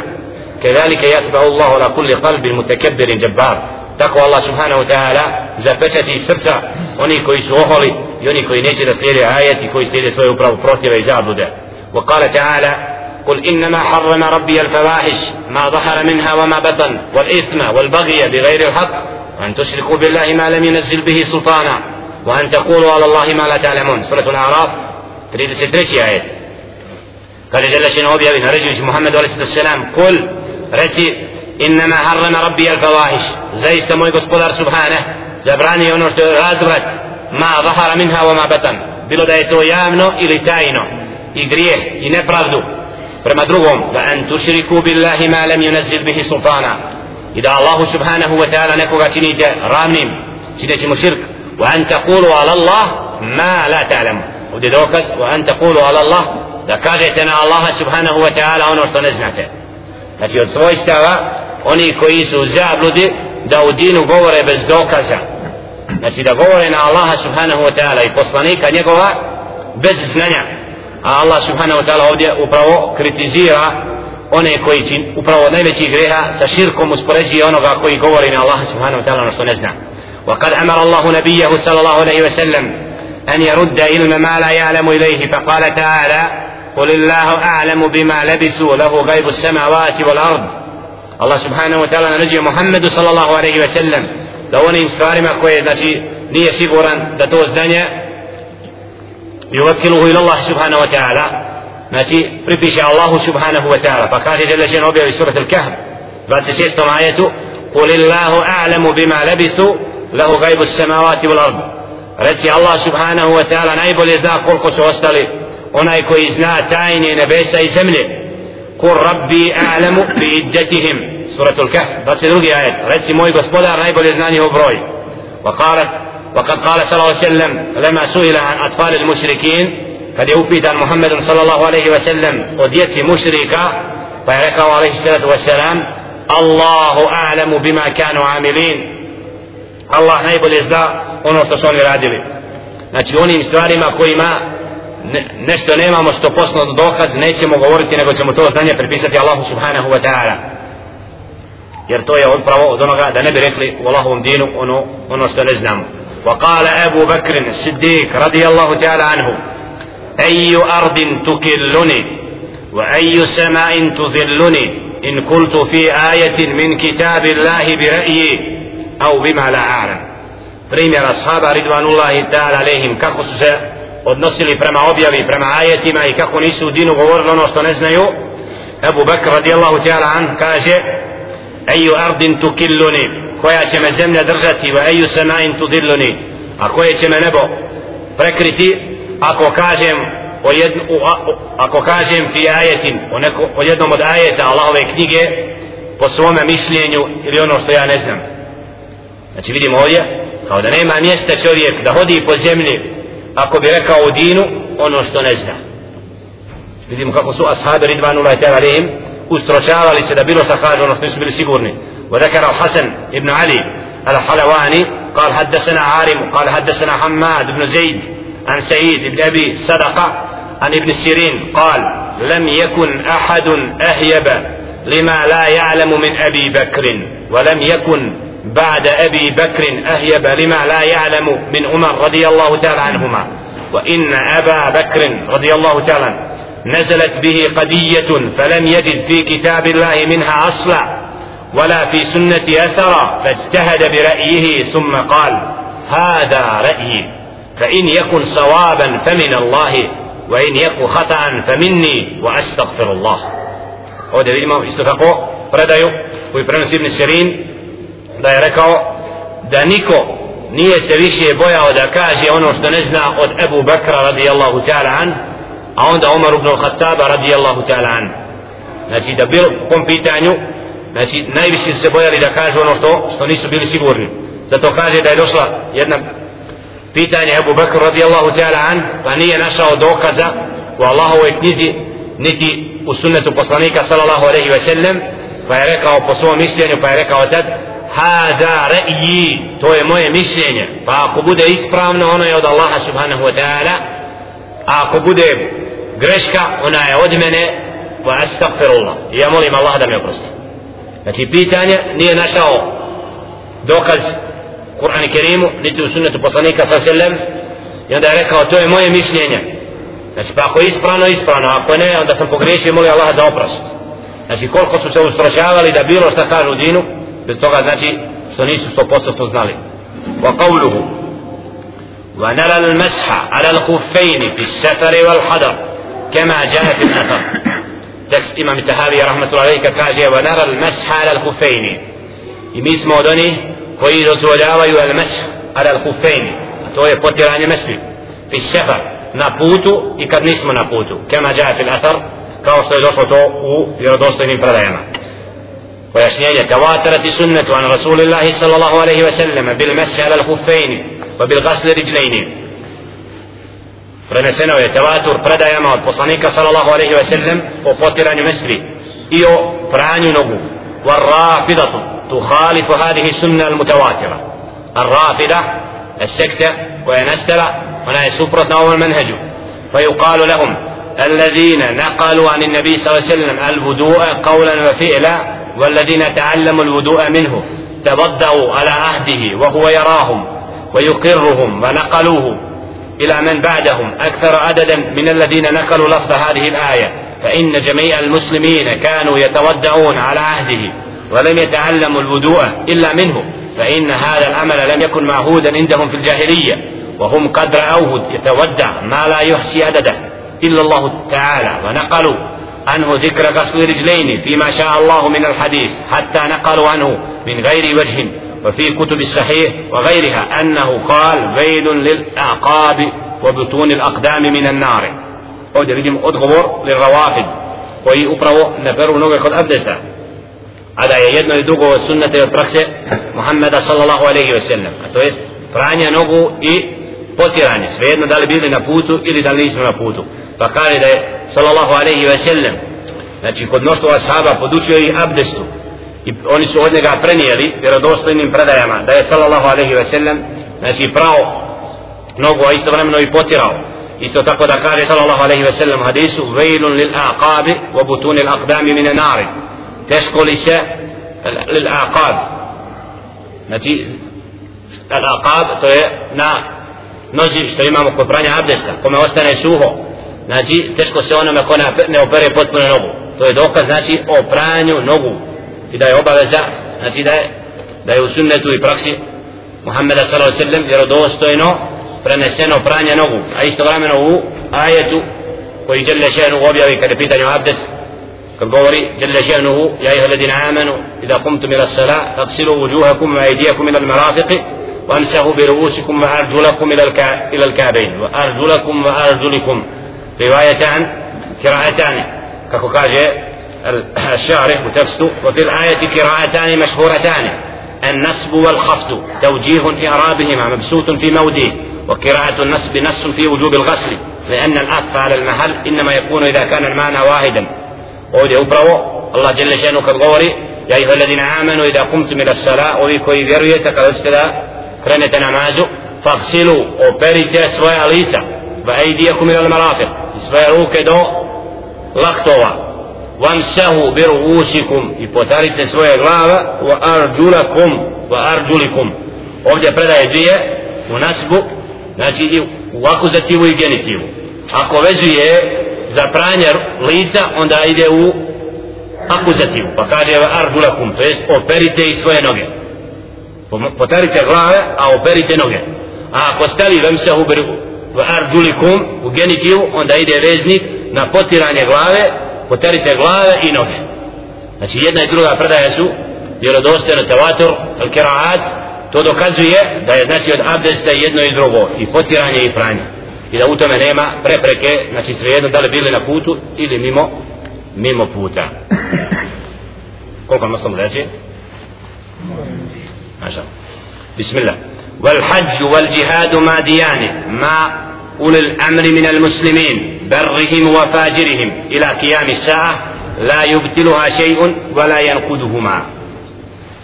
kedalike jatba Allahu ala kulli qalbi mutakabbirin jabbar tako Allah subhanahu wa ta'ala zapečati srca oni koji su oholi i oni koji neće da slijede ajet i koji slijede svoje upravo protive i zablude وقال تعالى قل إنما حرم ربي الفواحش ما ظهر منها وما بطن والإثم والبغي بغير الحق وأن تشركوا بالله ما لم ينزل به سلطانا وأن تقولوا على الله ما لا تعلمون. سورة الأعراف تريد ستريشي آية. قال جل شنه أبي أبي محمد عليه الصلاة والسلام قل رتي إنما حرم ربي الفواحش. زي استموي قصبولار سبحانه. زبراني ونور رازغت ما ظهر منها وما بطن. bilo دايتو يامنو to javno ili tajno i grijeh i nepravdu prema drugom da an tushriku billahi ma lam yunzil bihi sultana ida allah subhanahu wa ta'ala wa an taqulu ala Allah ma la ta'lamu ovdje dokaz wa an taqulu ala Allah da kažete na Allaha subhanahu wa ta'ala ono što ne znate. Znači od svojstava oni koji su zabludi da u dinu govore bez dokaza. Znači da govore na Allaha subhanahu wa ta'ala i poslanika njegova bez znanja. A Allah subhanahu wa ta'ala ovdje upravo kritizira one koji čin upravo od najvećih greha sa širkom uspoređuje onoga koji govori na Allaha subhanahu wa ta'ala ono što ne zna. وقد أمر الله نبيه صلى الله عليه وسلم أن يرد علم ما لا يعلم إليه فقال تعالى قل الله أعلم بما لبسوا له غيب السماوات والأرض. الله سبحانه وتعالى نجي محمد صلى الله عليه وسلم. da onim stvarima koje znači nije siguran da to znanje yuvakiluhu ila Allah subhanahu wa ta'ala znači pripiše Allahu subhanahu wa ta'ala pa kaže žele žen objavi surat al-kahf 26. ajetu قل الله أعلم بما لبثوا له غيب السماوات والأرض. رتي الله سبحانه وتعالى نايب الإزاء قل قصو أستلي أناي كو تايني نبيسا يزمني قل ربي أعلم بإدتهم. سورة الكهف. بس دلوقي آية رتي موي قصبودا نايب الإزناء نيو بروي. وقالت وقد قال صلى الله عليه وسلم لما سئل عن أطفال المشركين قد يوفيت عن محمد صلى الله عليه وسلم وديتي مشركة فيعرفه عليه الصلاة والسلام الله أعلم بما كانوا عاملين. Allah najbolje zna ono što su oni radili znači onim stvarima kojima ne, nešto nemamo sto posno dokaz nećemo govoriti nego ćemo to znanje prepisati Allahu subhanahu wa ta'ala jer to je upravo od onoga da ne bi rekli u Allahovom dinu ono, ono što ne znamo وقال أبو بكر الصديق رضي الله تعالى عنه أي أرض تكلني وأي سماء تذلني إن قلت في آية من كتاب الله برأيي au bima la aram primjera sahaba ridvanullahi ta'ala alehim kako su se odnosili prema objavi, prema ajetima i kako nisu u dinu govorili ono što ne znaju. Ebu Bekr radijallahu ta'ala an kaže Eju ardin tu killuni koja će me zemlja držati va eju senain tu dilluni a koje će me nebo prekriti ako kažem o jedn, u, a, u, ako kažem ti ajetin o, neko, o jednom od ajeta Allahove knjige po svome mišljenju ili ono što ja ne znam. Znači vidimo ovdje kao da nema mjesta čovjek da hodi po zemlji ako bi rekao u dinu ono što ne zna vidimo kako su ashabi ridvanullahi ta'ala alihim ustročavali se da bilo šta kaže ono što nisu bili sigurni وذكر الحسن ابن علي الحلواني قال حدثنا عارم قال حدثنا حماد بن زيد عن سعيد بن أبي صدقة عن ابن سيرين قال لم يكن أحد أهيب لما لا يعلم من أبي بكر ولم يكن بعد أبي بكر أهيب لما لا يعلم من عمر رضي الله تعالى عنهما. وإن أبا بكر رضي الله تعالى نزلت به قضية فلم يجد في كتاب الله منها أصلا ولا في سنة أثرا فاجتهد برأيه ثم قال هذا رأيي فإن يكن صوابا فمن الله وإن يكن خطأ فمني وأستغفر الله. ovdje vidimo isto tako predaju koji prenosi da je rekao da niko nije se više bojao da kaže ono što ne zna od Ebu Bekra radijallahu ta'ala an a onda Umar ibn al-Khattaba radijallahu ta'ala an. Znači da bilo po kom pitanju znači najviše se bojali da kažu ono što, što nisu bili sigurni. Zato kaže da je došla jedna pitanje Ebu Bekr radijallahu ta'ala an pa nije našao dokaza u Allahovoj knjizi niti u sunnetu poslanika sallallahu alaihi ve sellem pa je rekao po svom mišljenju pa je rekao tad hada ra'yi to je moje mišljenje. Pa ako bude ispravno ono je od Allaha subhanahu wa ta'ala. A ako bude greška ona je od mene wa astaghfirullah. I ja molim Allah da mi oprosti. Znači pitanje nije našao dokaz Kur'an i Kerimu niti u sunnetu poslanika sa sellem i onda je rekao to je moje mišljenje. Znači pa ako je ispravno ispravno. Ako ne onda sam pogriješio i molim Allah za oprost. Znači koliko su se ustrošavali da bilo šta kažu dinu bez toga znači što nisu 100% znali wa qawluhu ونرى المسح على الخفين في السفر والحضر كما جاء في الأثر tekst imam Tahavi rahmatullahi alejhi kaže wa nara al-masha ala al-khuffayn i mi smo od onih koji dozvoljavaju al-mash ala al-khuffayn to je potiranje mesli fi safar na putu i kad nismo na putu kama jaa fi al-athar kao što je došlo to u vjerodostojnim predajama ويسنين تواترت سنة عن رسول الله صلى الله عليه وسلم بالمس على الخفين وبالغسل الرجلين فرنسنا ويتواتر فردا يا مال. صلى الله عليه وسلم وفطر عن مسري. إيو فراني نبو. والرافضة تخالف هذه السنة المتواترة. الرافضة السكتة وينستلع ولا يسبرت نوم المنهج. فيقال لهم الذين نقلوا عن النبي صلى الله عليه وسلم الهدوء قولا وفئلا والذين تعلموا الوضوء منه تبدأوا على عهده وهو يراهم ويقرهم ونقلوه إلى من بعدهم أكثر عددا من الذين نقلوا لفظ هذه الآية. فإن جميع المسلمين كانوا يتودعون على عهده ولم يتعلموا الوضوء إلا منه. فإن هذا العمل لم يكن معهودا عندهم في الجاهلية. وهم قد رأوه يتودع ما لا يحصي عدده إلا الله تعالى ونقلوا. عنه ذكر غسل رجلين فيما شاء الله من الحديث حتى نقلوا عنه من غير وجه وفي كتب الصحيح وغيرها أنه قال ويل للأعقاب وبطون الأقدام من النار ovdje vidimo odgovor ravafid koji upravo ne beru noge kod abdesta a da je jedno i drugo od sunnete od prakse Muhammeda sallallahu alaihi wa sallam a to jest pranje nogu i potiranje svejedno da li bili na putu ili da li nismo na putu pa kaže da je sallallahu alaihi wa sallam znači kod mnoštva ashaba podučio i abdestu i oni su od njega prenijeli vjerodostojnim predajama da je sallallahu alaihi ve sellem znači pravo nogu a isto vremeno i potirao isto tako da kaže sallallahu alaihi ve sellem hadisu vejlun lil aqabi wa butuni al aqdami mine nari teško li se lil aqab znači al aqab to je na nozi što imamo kod pranja abdesta kome ostane suho znači teško se onome ko ne opere potpuno nogu to je dokaz znači o pranju nogu i da je obaveza znači da je da je u sunnetu i praksi Muhammeda sallallahu alejhi ve sellem vjerodostojno preneseno pranje nogu a isto vremeno u ajetu koji dželle šanu objavi kada je pitanje abdes kad govori dželle šanu ja ih ladina amanu idha kumtum ila salat fagsilu wujuhakum wa aydiyakum ila al-marafiq وامسحوا برؤوسكم وارجلكم إلى الكعبين وارجلكم وارجلكم روايه عن قراءتان كما قال الشارح وتفسد وفي الآية قراءتان مشهورتان. النصب والخفض توجيه إعرابهما مبسوط في موده. وقراءة النصب نص في وجوب الغسل لأن العطف على المحل إنما يكون إذا كان المعنى واحدا. upravo Allah dželle šanu kad govori ja ih الذين آمنوا إذا قمتم إلى الصلاة kada ste da krenete namazu fagsilu operite svoja lica va ejdijakum ila al-marafiq svoje ruke do lahtova vam sehu bir usikum i potarite svoje glava wa arđulakum wa arđulikum. Ovdje predaje dvije u nasbu znači i u akuzativu i genitivu. Ako vezuje za pranje lica onda ide u akuzativu. Pa kaže wa arđulakum to jest operite i svoje noge. Potarite glave a operite noge. A ako stali vam sehu bir wa arjulikum u genitivu onda ide veznik na potiranje glave poterite glave i noge. Znači jedna i druga predaja su vjerodostojno tevator al kiraat to dokazuje da je znači od abdesta jedno i drugo i potiranje i pranje. I da u tome nema prepreke znači svejedno da li bili na putu ili mimo mimo puta. Koliko muslim reći? Maša. Bismillah. والحج والجهاد ماديان مع أولي الأمر من المسلمين برهم وفاجرهم إلى قيام الساعة لا يبتلها شيء ولا ينقذهما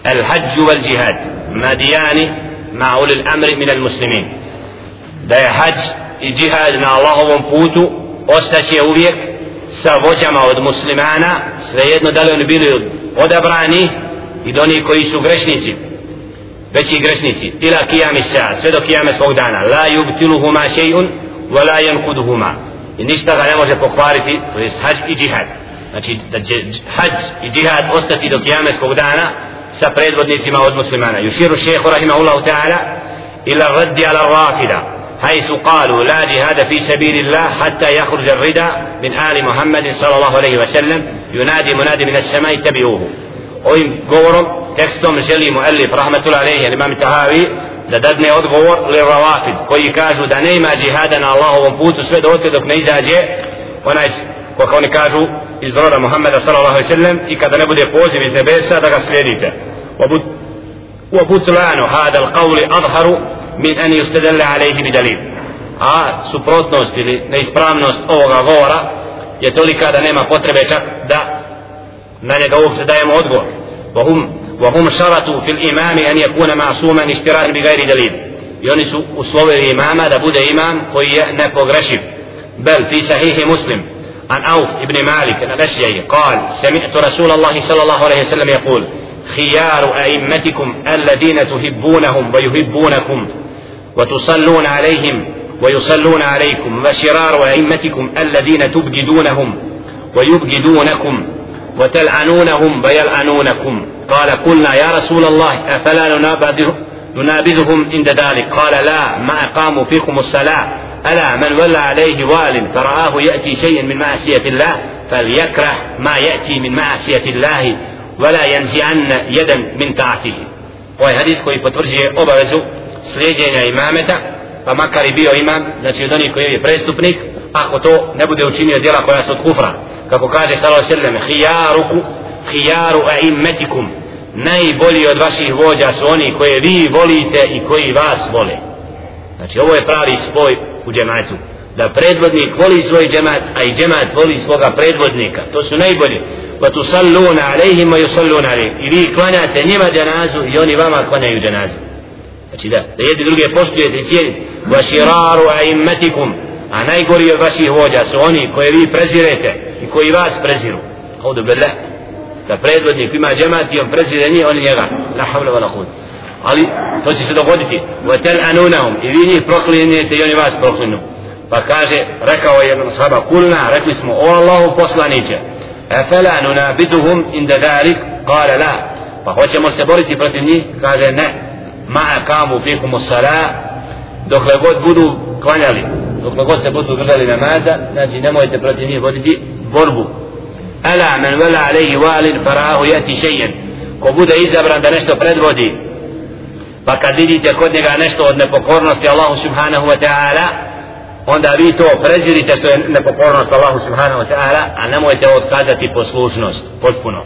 الحج والجهاد ماديان مع أولي الأمر من المسلمين. Da je hađ i džihad na Allahovom putu ostaće uvijek sa vođama od muslimana svejedno da li oni bili odabrani i do onih koji su grešnici. Veći grešnici ila kijami sa sve do kijame svog dana la yubtiluhuma še'un wa la yankuduhuma i ništa ga ne može pokvariti to je hađ i džihad znači da će hađ i džihad ostati do kijame svog dana sa predvodnicima od muslimana yuširu šehu rahimahullahu ta'ala ila raddi ala rafida حيث قالوا لا جهاد في سبيل الله حتى يخرج الردى من آل محمد صلى الله عليه وسلم ينادي منادي من السماء اتبعوه ovim govorom, tekstom želi mu Elif rahmatul alaihi, imam Tahavi, da dadne odgovor li ravafid, koji kažu da nema džihada na Allahovom putu sve dotle dok ne izađe onaj, kako oni kažu, iz roda Muhammeda sallallahu alaihi sallam i kada ne bude poziv iz nebesa da ga slijedite. وبطلان هذا القول أظهر min an yustadalla alayhi bidalil a suprotnost ili neispravnost ovoga govora je tolika da nema potrebe čak da na njega uopće dajemo odgovor وهم وهم شرطوا في الإمام أن يكون معصوما اشتراك بغير دليل. يعني سو uslovili imama da bude imam بل في صحيح مسلم عن أوف ابن مالك الأشجعي قال سمعت رسول الله صلى الله عليه وسلم يقول خيار أئمتكم الذين تحبونهم ويحبونكم وتصلون عليهم ويصلون عليكم وشرار أئمتكم الذين تبجدونهم ويبجدونكم وتلعنونهم ويلعنونكم. قال قلنا يا رسول الله أفلا ننابذهم عند ذلك؟ قال لا ما أقاموا فيكم الصلاة. ألا من ولى عليه وال فرآه يأتي شيئا من معصية الله فليكره ما يأتي من معصية الله ولا ينزعن يدا من طاعته ovaj hadis koji potvrđuje obavezu slijedjenja imameta pa makar i bio imam znači od onih koji je prestupnik ako to ne bude učinio djela koja su od kufra. Kako kaže sallallahu alejhi ve sellem khiyaruku khiyaru a'immatikum. Najbolji od vaših vođa su oni koje vi volite i koji vas vole. Znači ovo je pravi spoj u džematu. Da predvodnik voli svoj džemat a i džemat voli svoga predvodnika. To su najbolji. Pa tu salluna alejhim i yusalluna alejhim i vi klanjate njima dženazu i oni vama klanjaju dženazu znači da, da jedni druge poštujete i cijenite. Wa širaru a najgori od vaših vođa su oni koje vi prezirete i koji vas preziru. Audu billah. Da predvodnik ima džemat i on prezire njih oni njega. La havla vala hud ali to će se dogoditi. Wa tel anunahum i vi njih proklinjete i oni vas proklinu. Pa kaže rekao je jednom sahaba kulna rekli smo o Allahu poslaniće efela nunabiduhum inda dalik kale la. Pa hoćemo se boriti protiv njih? Kaže ne. Ma kamu fikum sala dokle god budu klanjali dokle god se budu držali namaza znači nemojte protiv njih voditi borbu ala men vela alaihi walin farahu jati šejen ko bude izabran da nešto predvodi pa kad vidite kod njega nešto od nepokornosti Allahu subhanahu wa ta'ala onda vi to prezirite što je nepokornost Allahu subhanahu wa ta'ala a nemojte otkazati poslušnost potpuno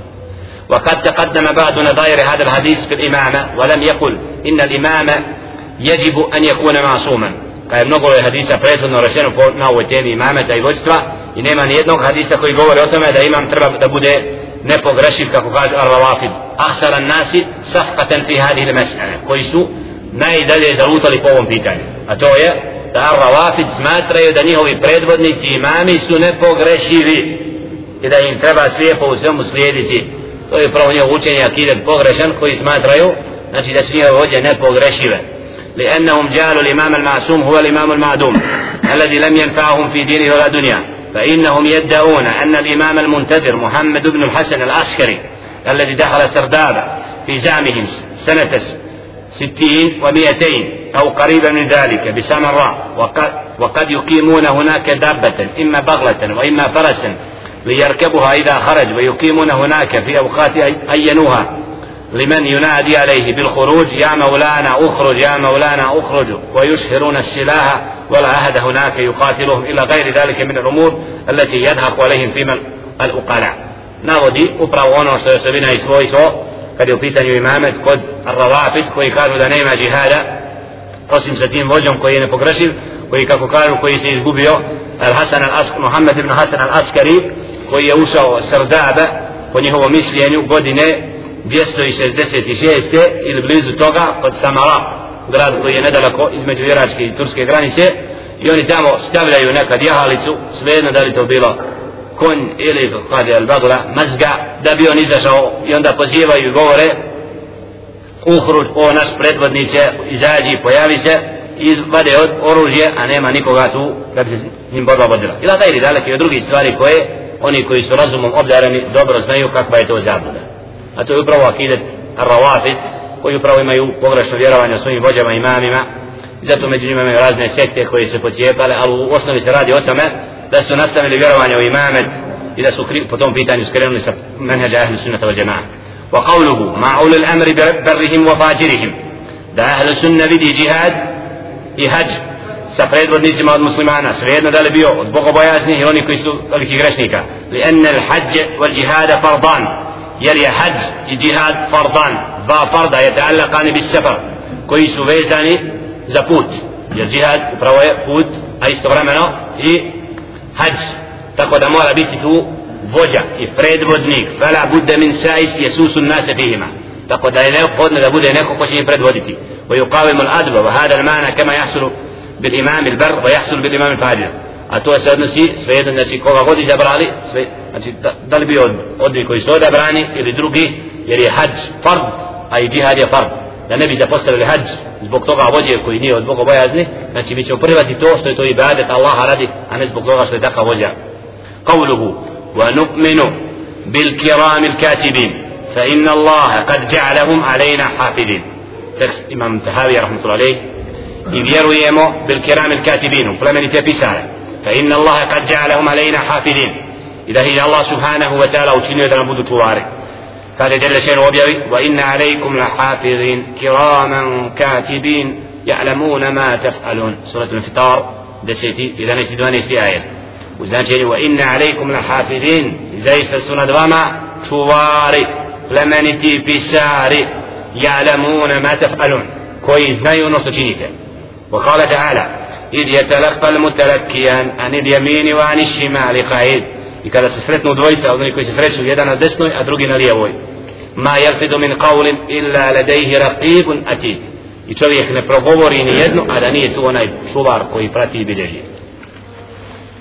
وقد تقدم بعض نظائر هذا الحديث في الإمامة ولم يقل إن الإمام يجب أن يكون معصوما je mnogo hadisa prethodno rečeno na ovoj temi imameta i vođstva i nema ni jednog hadisa koji govori o tome da imam treba da bude nepogrešiv kako kaže Ar-Rawafid ahsaran nasi safqatan fi hadihi al-mas'ala koji su najdalje zalutali po ovom pitanju a to je da Ar-Rawafid smatraju da njihovi predvodnici imami su nepogrešivi i da im treba slijepo u svemu slijediti to je pravo njegovo učenje akidet pogrešan koji smatraju znači da su njegove vođe nepogrešive لأنهم جعلوا الإمام المعصوم هو الإمام المعدوم الذي لم ينفعهم في دينه ولا دنيا فإنهم يدعون أن الإمام المنتظر محمد بن الحسن العسكري الذي دخل سرداب في زعمهم سنة ستين ومئتين أو قريبا من ذلك بسمراء وقد, وقد يقيمون هناك دابة إما بغلة وإما فرسا ليركبها إذا خرج ويقيمون هناك في أوقات أينوها. لمن ينادي عليه بالخروج يا مولانا اخرج يا مولانا اخرج ويشهرون السلاح والعهد هناك يقاتلهم إلى غير ذلك من الأمور التي يدهق عليهم فيما الأقلاء navodi upravo ono što je osobina i svojstvo kad je u pitanju imamet kod Ravafid koji kažu da nema džihada osim sa tim vođom koji je nepogrešiv koji kako kažu koji se izgubio Al Hasan Al Askari Muhammed ibn Hasan Al Askari koji je ušao Sardaba po njihovom mišljenju godine 266. ili blizu toga kod Samara grad koji je nedaleko između Iračke i Turske granice i oni tamo stavljaju nekad jahalicu svejedno da li to bilo konj ili kada je bagla mazga da bi on izašao i onda pozivaju i govore uhruč o naš predvodnice izađi pojavi se i vade od oružje a nema nikoga tu da bi se njim borba vodila ila taj ili daleki od drugih stvari koje oni koji su razumom obdareni dobro znaju kakva je to zabluda a to je upravo akidet ar-rawafid koji upravo imaju pogrešno vjerovanje o svojim vođama i imamima zato među njima imaju razne sekte koje se pocijepale ali u osnovi se radi o tome da su nastavili vjerovanje u imamet i da su po tom pitanju skrenuli sa menheđa ahli sunnata wa jama'a wa qavluhu ma ulil amri barrihim wa fajirihim da ahli sunna vidi džihad i hađ sa predvodnicima od muslimana svejedno da li bio od bogobojaznih i oni koji su velikih grešnika li enne al hađ wal džihada fardan farda je ta'allaqani bis safar koji su vezani za put jer džihad upravo je put a istovremeno i hađ tako da mora biti tu vođa i predvodnik fala budde min sais jesusu nase fihima tako da je neophodno da bude neko ko će im predvoditi ويقاوم الأدب وهذا المعنى كما يحصل بالإمام البر ويحصل بالإمام الفاجر a to se odnosi svejedno znači koga god izabrali sve, znači da, da li bi od, od koji su odabrani ili drugi jer je hađ fard a i džihad je fard da ne bi zapostavili hađ zbog toga vođe koji nije od Boga bojazni znači mi ćemo privati to što je to ibadet Allaha radi a ne zbog toga što je takav vođa قوله ونؤمن بالكرام الكاتبين فإن الله قد جعلهم علينا حافظين tekst imam Tahavi rahmatullahi alaih i vjerujemo bil kiram il katibinu plemenite pisare فإن الله قد جعلهم علينا حافظين إذا هي الله سبحانه وتعالى وتنوى تنبود تواري. قال جل شيء وبيوي وإن عليكم لحافظين كراما كاتبين يعلمون ما تفعلون. سورة الفطار دسيتي إذا نسيت وأنا نسيت آية. وإن عليكم لحافظين. إذا يستسون دواما تواري. لمن تي بساري يعلمون ما تفعلون. كويس نايو نصر وقال تعالى إذ يتلقى المتلكيان عن اليمين وعن الشمال قعيد i kada se sretnu dvojica oni koji se sreću jedan na desnoj a drugi na lijevoj ma yalfidu min qawlin illa ladayhi raqibun atid i čovjek ne progovori ni jedno a da nije tu onaj čuvar koji prati i bilježi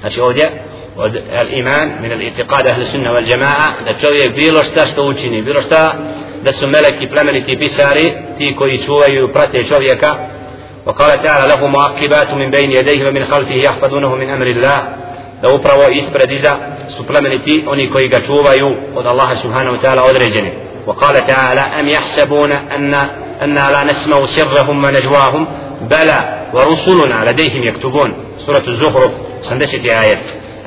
znači ovdje od al-iman min al-i'tiqad ahli sunna wal jamaa da čovjek bilo šta što učini bilo šta da su meleki plemeniti pisari ti koji čuvaju prate čovjeka وقال تعالى له معقبات من بين يديه ومن خلفه يحفظونه من أمر الله. Da upravo ispred iza su plemeniti oni koji ga čuvaju od Allaha subhanahu wa ta'ala određeni. وقال تعالى أم يحسبون أن أنا لا نسمع سرهم ونجواهم بلى ورسلنا لديهم يكتبون سورة الزخرف سندشت آية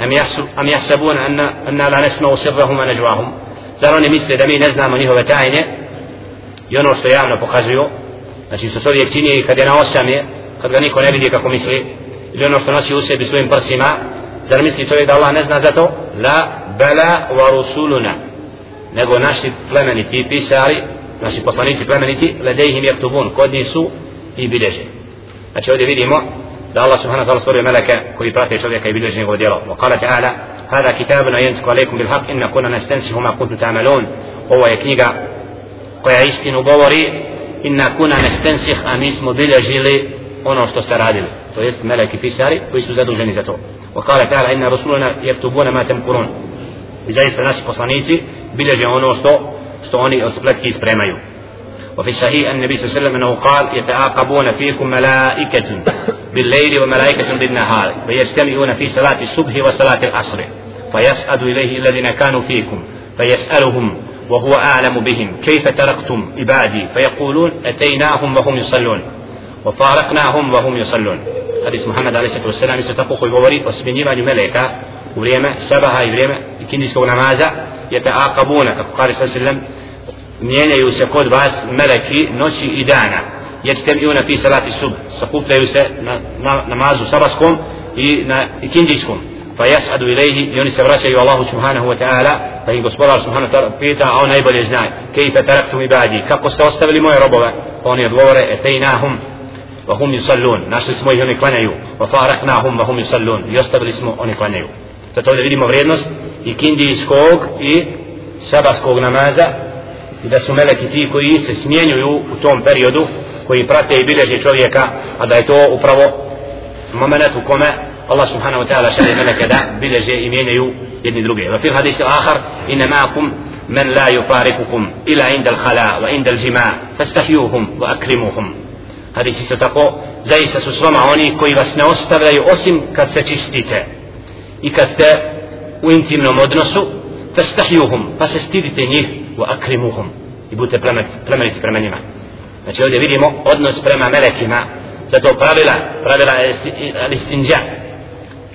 أم, يحسب أم يحسبون أن أنا لا نسمع سرهم ونجواهم zar oni misle da mi ne znamo njihove tajne i ono što javno pokazuju? Znači što čovjek čini kad je na osam kad ga niko ne vidi kako misli ili ono što nosi u sebi svojim prsima zar misli čovjek da Allah ne zna za to la bela wa rusuluna nego naši plemeniti pisari naši poslanici plemeniti ledejhim jaktubun kod njih su i bilježe znači ovdje vidimo da Allah subhanahu wa ta'ala stvorio meleke koji prate čovjeka i bilježe njegovo djelo wa kala ta'ala هذا كتابنا ينطق عليكم بالحق إن كنا نستنسخ ما كنتم تعملون هو يكنيغا koja istinu govori inna kuna nestensih a mi smo bilježili ono što ste radili to jest meleki pisari koji su zaduženi za to وقال تعالى إن رسولنا يكتبون ما تمكرون. i zaista naši poslanici bilježe ono što što oni od spletki spremaju وفي الصحيح النبي صلى الله عليه وسلم أنه قال يتعاقبون فيكم ملائكة بالليل وملائكة بالنهار فيجتمعون في صلاة الصبح وصلاة العصر فيسأل إليه الذين كانوا فيكم فيسألهم وهو أعلم بهم. كيف تركتم عبادي؟ فيقولون أتيناهم وهم يصلون. وفارقناهم وهم يصلون. حديث محمد عليه الصلاة والسلام ستقوق الغوري وسبنجيما ملائكة وليما سبها وليما كندسكو نمازا يتعاقبون. قال صلى الله عليه وسلم meleki noći i dana yajtami'una fi salati subh sakupljaju se na, na namazu sabaskom i na fa yas'adu ilayhi i oni se vraćaju Allahu subhanahu wa ta'ala pa im gospodar subhanahu wa ta'ala pita a on najbolje zna kejfe taraktum ibadi kako ste ostavili moje robove? Pa oni odgovore etejnahum wa hum yusallun. Našli smo ih oni klanjaju wa faraknahum wa hum yusallun. I ostavili smo oni klanjaju. Zato to vidimo vrijednost kindijskog i sabaskog namaza i da su meleki ti koji se smjenjuju u tom periodu koji prate i bilježe čovjeka a da je to upravo moment u kome الله سبحانه وتعالى شهد ملك ذا بلجاء مين يو يدني دروجي وفي الحديث الآخر إن معكم من لا يفارقكم إلى عند الخلاء وعند الجماع فاستحيوهم وأكرموهم. حديث ستقو زي سسوسوما هوني كوي بس نوستر لا يؤسم كتسجستيتا إكتا وإنتي من مدنسو فاستحيوهم فاستيدتنيه وأكرموهم. يبوت برمانيت برمانيما Znači ovdje vidimo odnos prema melekima, zato pravila, pravila listinđa,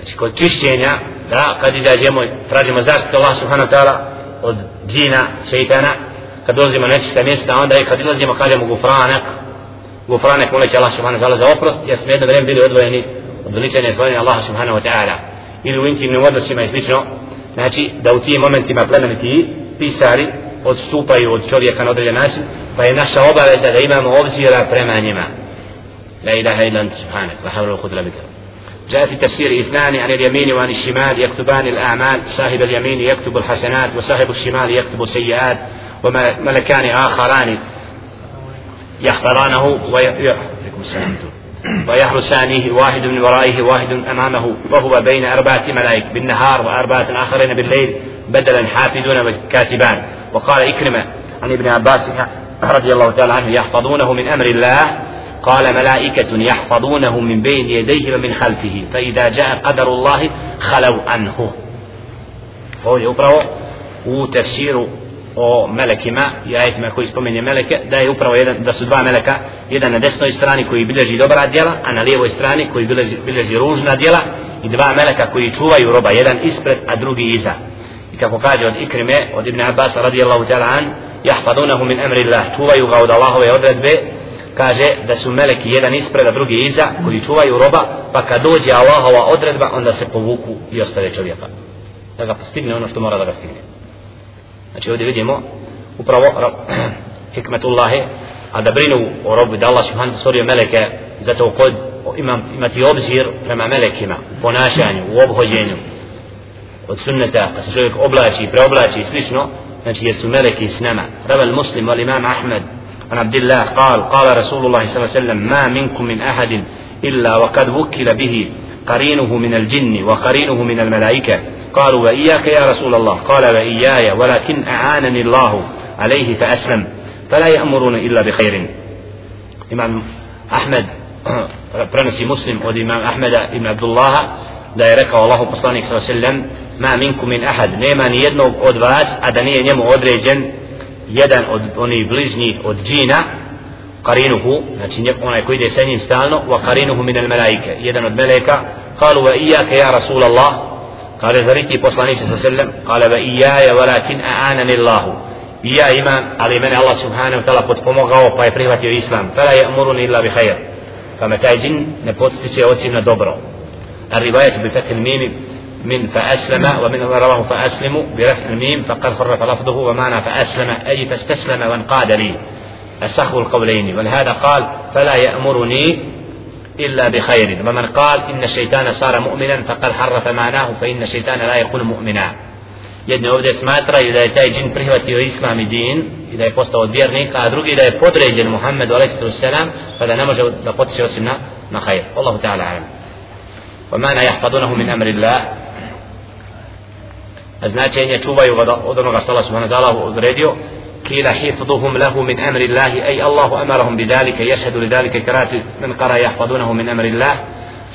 znači kod čišćenja da kad izađemo tražimo zaštitu Allah subhanahu ta'ala od džina, šeitana kad dolazimo na nečista mjesta onda je kad izlazimo kažemo gufranak. Gufranak moleći Allah subhanahu ta'ala za oprost jer smo jedno vrijeme bili odvojeni od veličanja i slavljenja Allah subhanahu wa ta'ala. Ili u intimnim odnosima i slično. Znači da u tim momentima plemeniti pisari odstupaju od čovjeka na određen način pa je naša obaveza da imamo obzira prema njima. La ilaha illa anta subhanak la hawla wa quwwata جاء في تفسير إثنان عن اليمين وعن الشمال يكتبان الأعمال. صاحب اليمين يكتب الحسنات وصاحب الشمال يكتب السيئات وملكان آخران يحضرانه ويحرسانه واحد من ورائه واحد أمامه وهو بين أربعة ملائك بالنهار وأربعة آخرين بالليل بدلا حافظون وكاتبان. وقال إكرمة عن ابن عباس رضي الله تعالى عنه يحفظونه من أمر الله قال ملائكة يحفظونه من بين يديه ومن خلفه فإذا جاء قدر الله خلوا عنه هو upravo u tefsiru o melekima i ajetima koji spomenje meleke da je upravo jedan, da su dva meleka jedan na desnoj strani koji bilježi dobra djela a na lijevoj strani koji bilježi, bilježi ružna djela i dva meleka koji čuvaju roba jedan ispred a drugi iza i kako kaže od Ikrime od Ibn Abbas radijallahu ta'ala an jahfadunahu min amri Allah čuvaju ga od Allahove odredbe kaže da su meleki jedan ispred, a drugi iza, koji čuvaju roba, pa kad dođe Allahova odredba, onda se povuku i ostave čovjeka. Da ga postigne ono što mora da ga stigne. Znači ovdje vidimo upravo hikmetullahi, a da brinu o robu, da Allah subhanahu stvorio meleke, zato kod imam, imati obzir prema melekima, u ponašanju, u obhođenju, od sunneta, kad se čovjek oblači, preoblači i slično, znači jer su meleki s nama. Raval muslim, al imam Ahmed, عن عبد الله قال قال رسول الله صلى الله عليه وسلم ما منكم من أحد إلا وقد وكل به قرينه من الجن وقرينه من الملائكة. قالوا وإياك يا رسول الله قال وإياي ولكن أعانني الله عليه فأسلم فلا يأمرون إلا بخير. إمام أحمد prenosi muslim od imam Ahmeda ibn Abdullaha da je rekao Allahu poslanik sallallahu alejhi ve sellem ma minkum min ahad nema ni jednog od vas jedan od onih bližnjih od džina karinuhu znači onaj koji ide sa njim stalno wa karinuhu min al malaika jedan od meleka kalu wa iyyaka ya rasul allah qala zariti poslanik sa sallam kale wa iyaya walakin a'ana allah iya imam ali mene allah subhanahu wa taala potpomogao pa je prihvatio islam. Fala ya'muruni illa bi khair fama ta'jin ne postiče na dobro. A rivayet bi fath al من فأسلم ومن رواه فأسلم برفع الميم فقد خرف لفظه ومعنى فأسلم أي فاستسلم وانقاد لي أسخ القولين ولهذا قال فلا يأمرني إلا بخير ومن قال إن الشيطان صار مؤمنا فقد حرف معناه فإن الشيطان لا يكون مؤمنا jedni ovdje smatraju da je taj džin prihvatio islam i din i da je postao vjernik, a drugi da je podređen Muhammedu a.s. pa da ne može da potiče osim na, na hajr. Allahu ta'ala alam. ومعنى يحفظونه من أمر الله značenje čuvaju ga od onoga što Allah subhanahu wa ta'ala odredio kila hifduhum lahu min amri Allahi ay Allahu amarahum bidalika yashhadu lidalika karatu man qara yahfadunahu min amri Allah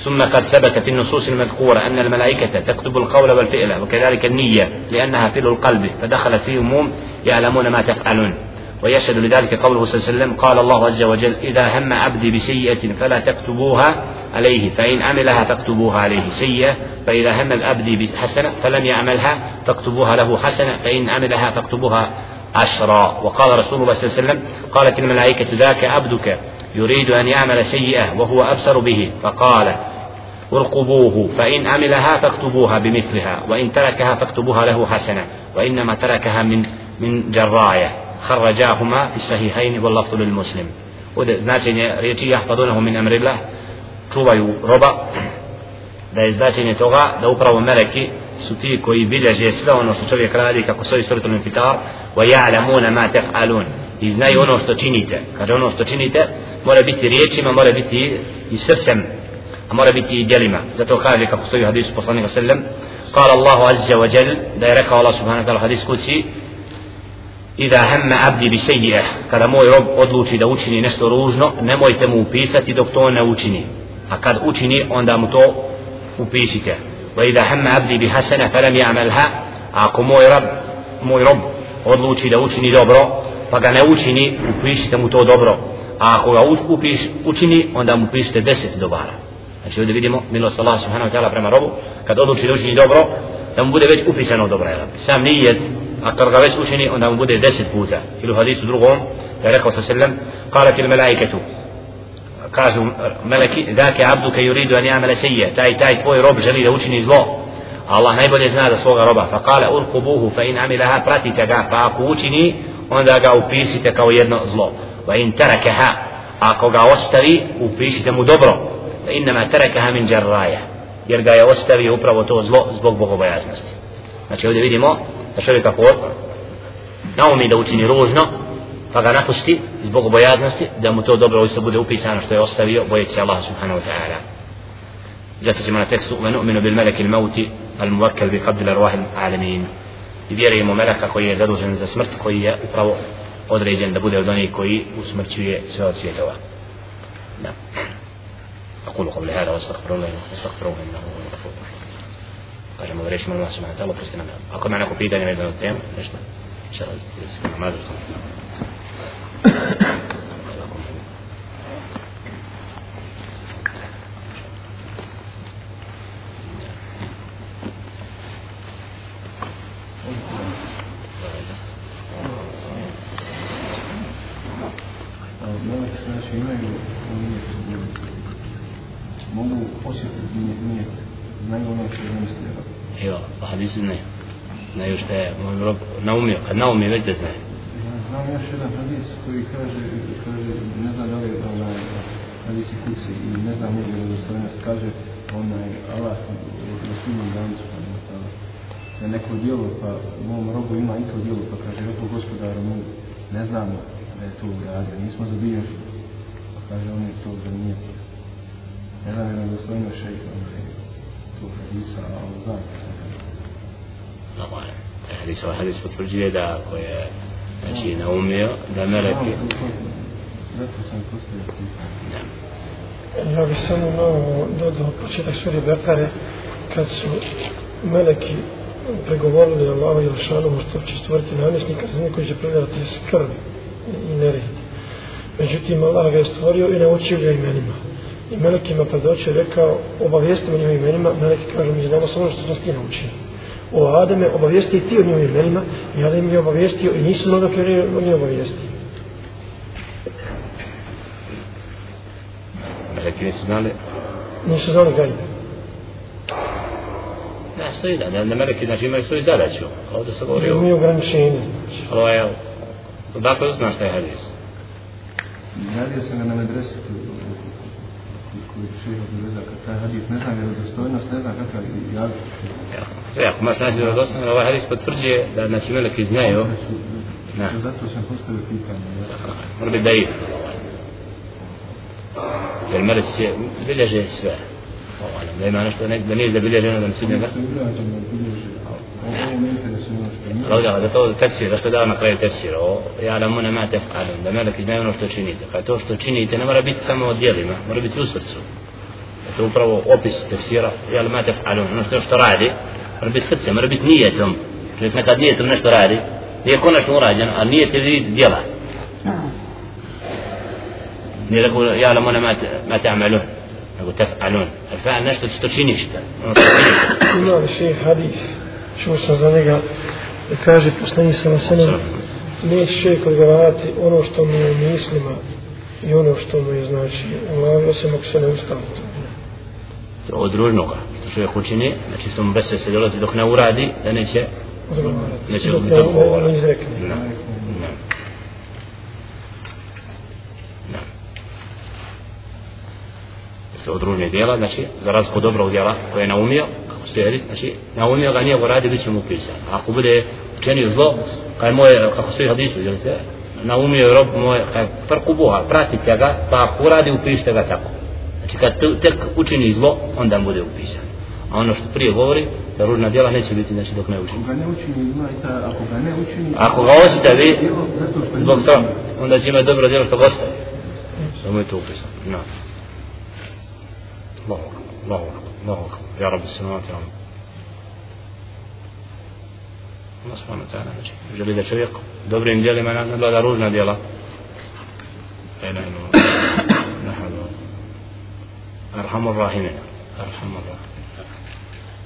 ثم قد ثبت في النصوص المذكورة أن الملائكة تكتب القول والفعل وكذلك النية لأنها فعل القلب فدخلت في هموم يعلمون ما تفعلون ويشهد لذلك قوله صلى الله عليه وسلم قال الله عز وجل إذا هم عبدي بسيئة فلا تكتبوها عليه فإن عملها فاكتبوها عليه. سيئة فإذا هم العبد بحسنة فلم يعملها فاكتبوها له حسنة فإن عملها فاكتبوها عشرا. وقال رسول الله صلى الله عليه وسلم قالت الملائكة ذاك عبدك يريد أن يعمل سيئة وهو أبصر به. فقال ارقبوه فإن عملها فاكتبوها بمثلها وإن تركها فاكتبوها له حسنة وإنما تركها من من جراية. خرجاهما في الصحيحين واللفظ للمسلم značenje riječi jahfadunahu min amrillah čuvaju roba da je značenje toga da upravo meleki su ti koji bilježe sve ono što čovjek radi kako svoji suratul infitar wa ya'lamuna ma taf'alun i znaju ono što činite kaže ono što činite mora biti riječima mora biti i srcem a mora biti i djelima zato kaže kako stoji hadisu poslanika sallam قال الله عز وجل da je rekao Allah subhanahu wa ta'ala hadis kuci Ida hemme abdi bi sejije, kada moj rob odluči da učini nešto ružno, nemojte mu upisati dok to ne učini. A kad učini, onda mu to upišite. Wa ida hemme abdi bi hasene, felem ja'melha, a ako moj rob, moj rob odluči da učini dobro, pa ga ne učini, upišite mu to dobro. A ako ga upiš, učini, onda mu pišite deset dobara. Znači ovdje vidimo milost Allah subhanahu wa ta'ala prema robu, kad odluči da učini dobro, da mu bude već upisano dobro. Sam nijet deset puta ili u hadisu drugom da je rekao sa sallam kalat il melaiketu kažu meleki dake abduke yuridu an yamala sayya taj taj tvoj rob želi da učini zlo Allah najbolje zna za svoga roba fa kale urkubuhu fa in amilaha pratite ga pa ako učini onda ga upisite kao jedno zlo wa in tarakaha ako ga ostavi upišite mu dobro fa innama tarakaha min jarraja jer ga je ostavio upravo to zlo zbog bogobojaznosti znači ovdje vidimo da čovjek ako naumi da učini ružno pa ga napusti zbog bojaznosti da mu to dobro isto bude upisano što je ostavio bojeći se Allah subhanahu wa ta'ala zato ćemo na tekstu al muvakkal bi qabdil arwah al alamin i vjerujemo meleka koji je zadužen za smrt koji je upravo određen da bude od onih koji usmrćuje sve od svjetova da أقول قبل هذا واستغفر الله واستغفروه إنه هو الغفور kažemo da rečimo Allah subhanahu wa ta'ala prosti nam ako ima neko pitanje vezano temu nešto? Će raditi namaz mogu osjetiti nije znaju ono što je mislio. Evo, pa hadisu znaju. Znaju što je moj rob naumio, kad naumio već da znaju. Znam još jedan hadis koji kaže, kaže ne znam da li onaj hadisi kuci i ne znam nije da dostojnost, kaže onaj Allah na sudnom danu da neko djelo, pa mom robu ima i to djelo, pa kaže, robu gospodaru, mi ne znamo da je to uradio, nismo zabilježili. Pa kaže, on je to zanijetio. Ne znam, je na dostojnost hadis ovaj hadis potvrđuje da ako je znači naumio da meleki ne. Ja bih samo malo dodao početak suri Bekare kad su meleki pregovorili Allahu Jelšanu što će stvoriti namjesnika za njih koji će predavati skrb i nered. Međutim, Allah ga je stvorio i naučio ga imenima. I melekima predoće rekao, obavijesti me njihovim imenima, meleki kažu, mi znamo samo što nas ti naučio. O Ademe, obavijesti i ti o njihovim imenima, i Adem je obavijestio i nisu mnogo kjer on je obavijestio. Meleki nisu znali Nisu znali gajbe. Ne, stoji da, da, da meleki znači imaju svoju zadaću. Ovdje se govori o... Mi ograničenje, znači. Ovo je... Dakle, znaš šta je hadis. Radio sam ga na medresi Ja, ako imaš da dostane, ovaj hadis potvrđuje da znači meleki znaju. Ne. Zato sam postavio pitanje. Mora biti daif. Jer meleci će bilježe sve. Da ima nešto, ne, da nije zabilježeno da ne sudnje. Ali da, da to tefsir, zašto dao na kraju tefsir, o, ja da mu nema tefalun, da meleki znaju ono što činite. Pa to što činite ne mora biti samo o dijelima, mora biti u srcu. To upravo opis tefsira, da ma tefalun, ono što, što radi, mora biti srce, mora biti nijetom. Čovjek nekad nijetom nešto radi, nije konačno urađeno, ali nijet je vid djela. Nije rekao, ja da mu nema ma ta'malun, nego tefalun. Jer fa'al nešto što činite. Ima li še hadis, čuo sam za njega, da kaže poslanik sa nasenom, neće čovjek odgovarati ono što mu je mislima i ono što mu je znači u glavi, osim ako se ne ustavi. Od ružnoga što čovjek učini, znači što mu bez se dolazi dok ne uradi, da neće neće Dok mu ne, od ružnih dijela, znači za razliku dobrog dijela koje je naumio, kako slijedi, znači naumio ga nije go radi, bit će mu pisan. Ako bude učinio zlo, kaj moje, kako stoji hadisu, jel se, naumio je rob moj, kaj farku Boga, pratite ga, pa ako uradi, upišite ga tako. Znači kad tek učini zlo, onda bude upisan. A ono što prije govori, za ružna djela neće biti znači dok ne učini. Ako ga ne učini, ima i ta, ako ga ne učini... Ako ga ostavi, zbog toga, onda će imati dobro djelo što ga ostavi. Samo je to upisano. No. Allahu akbar, Allahu akbar, Allahu akbar. Ja rabbi samavati, ja rabbi. Allah subhanahu wa ta'ala znači, želi da čovjek dobrim djelima nadgleda ružna djela. La ilaha أرحم الراحمين أرحم الراحمين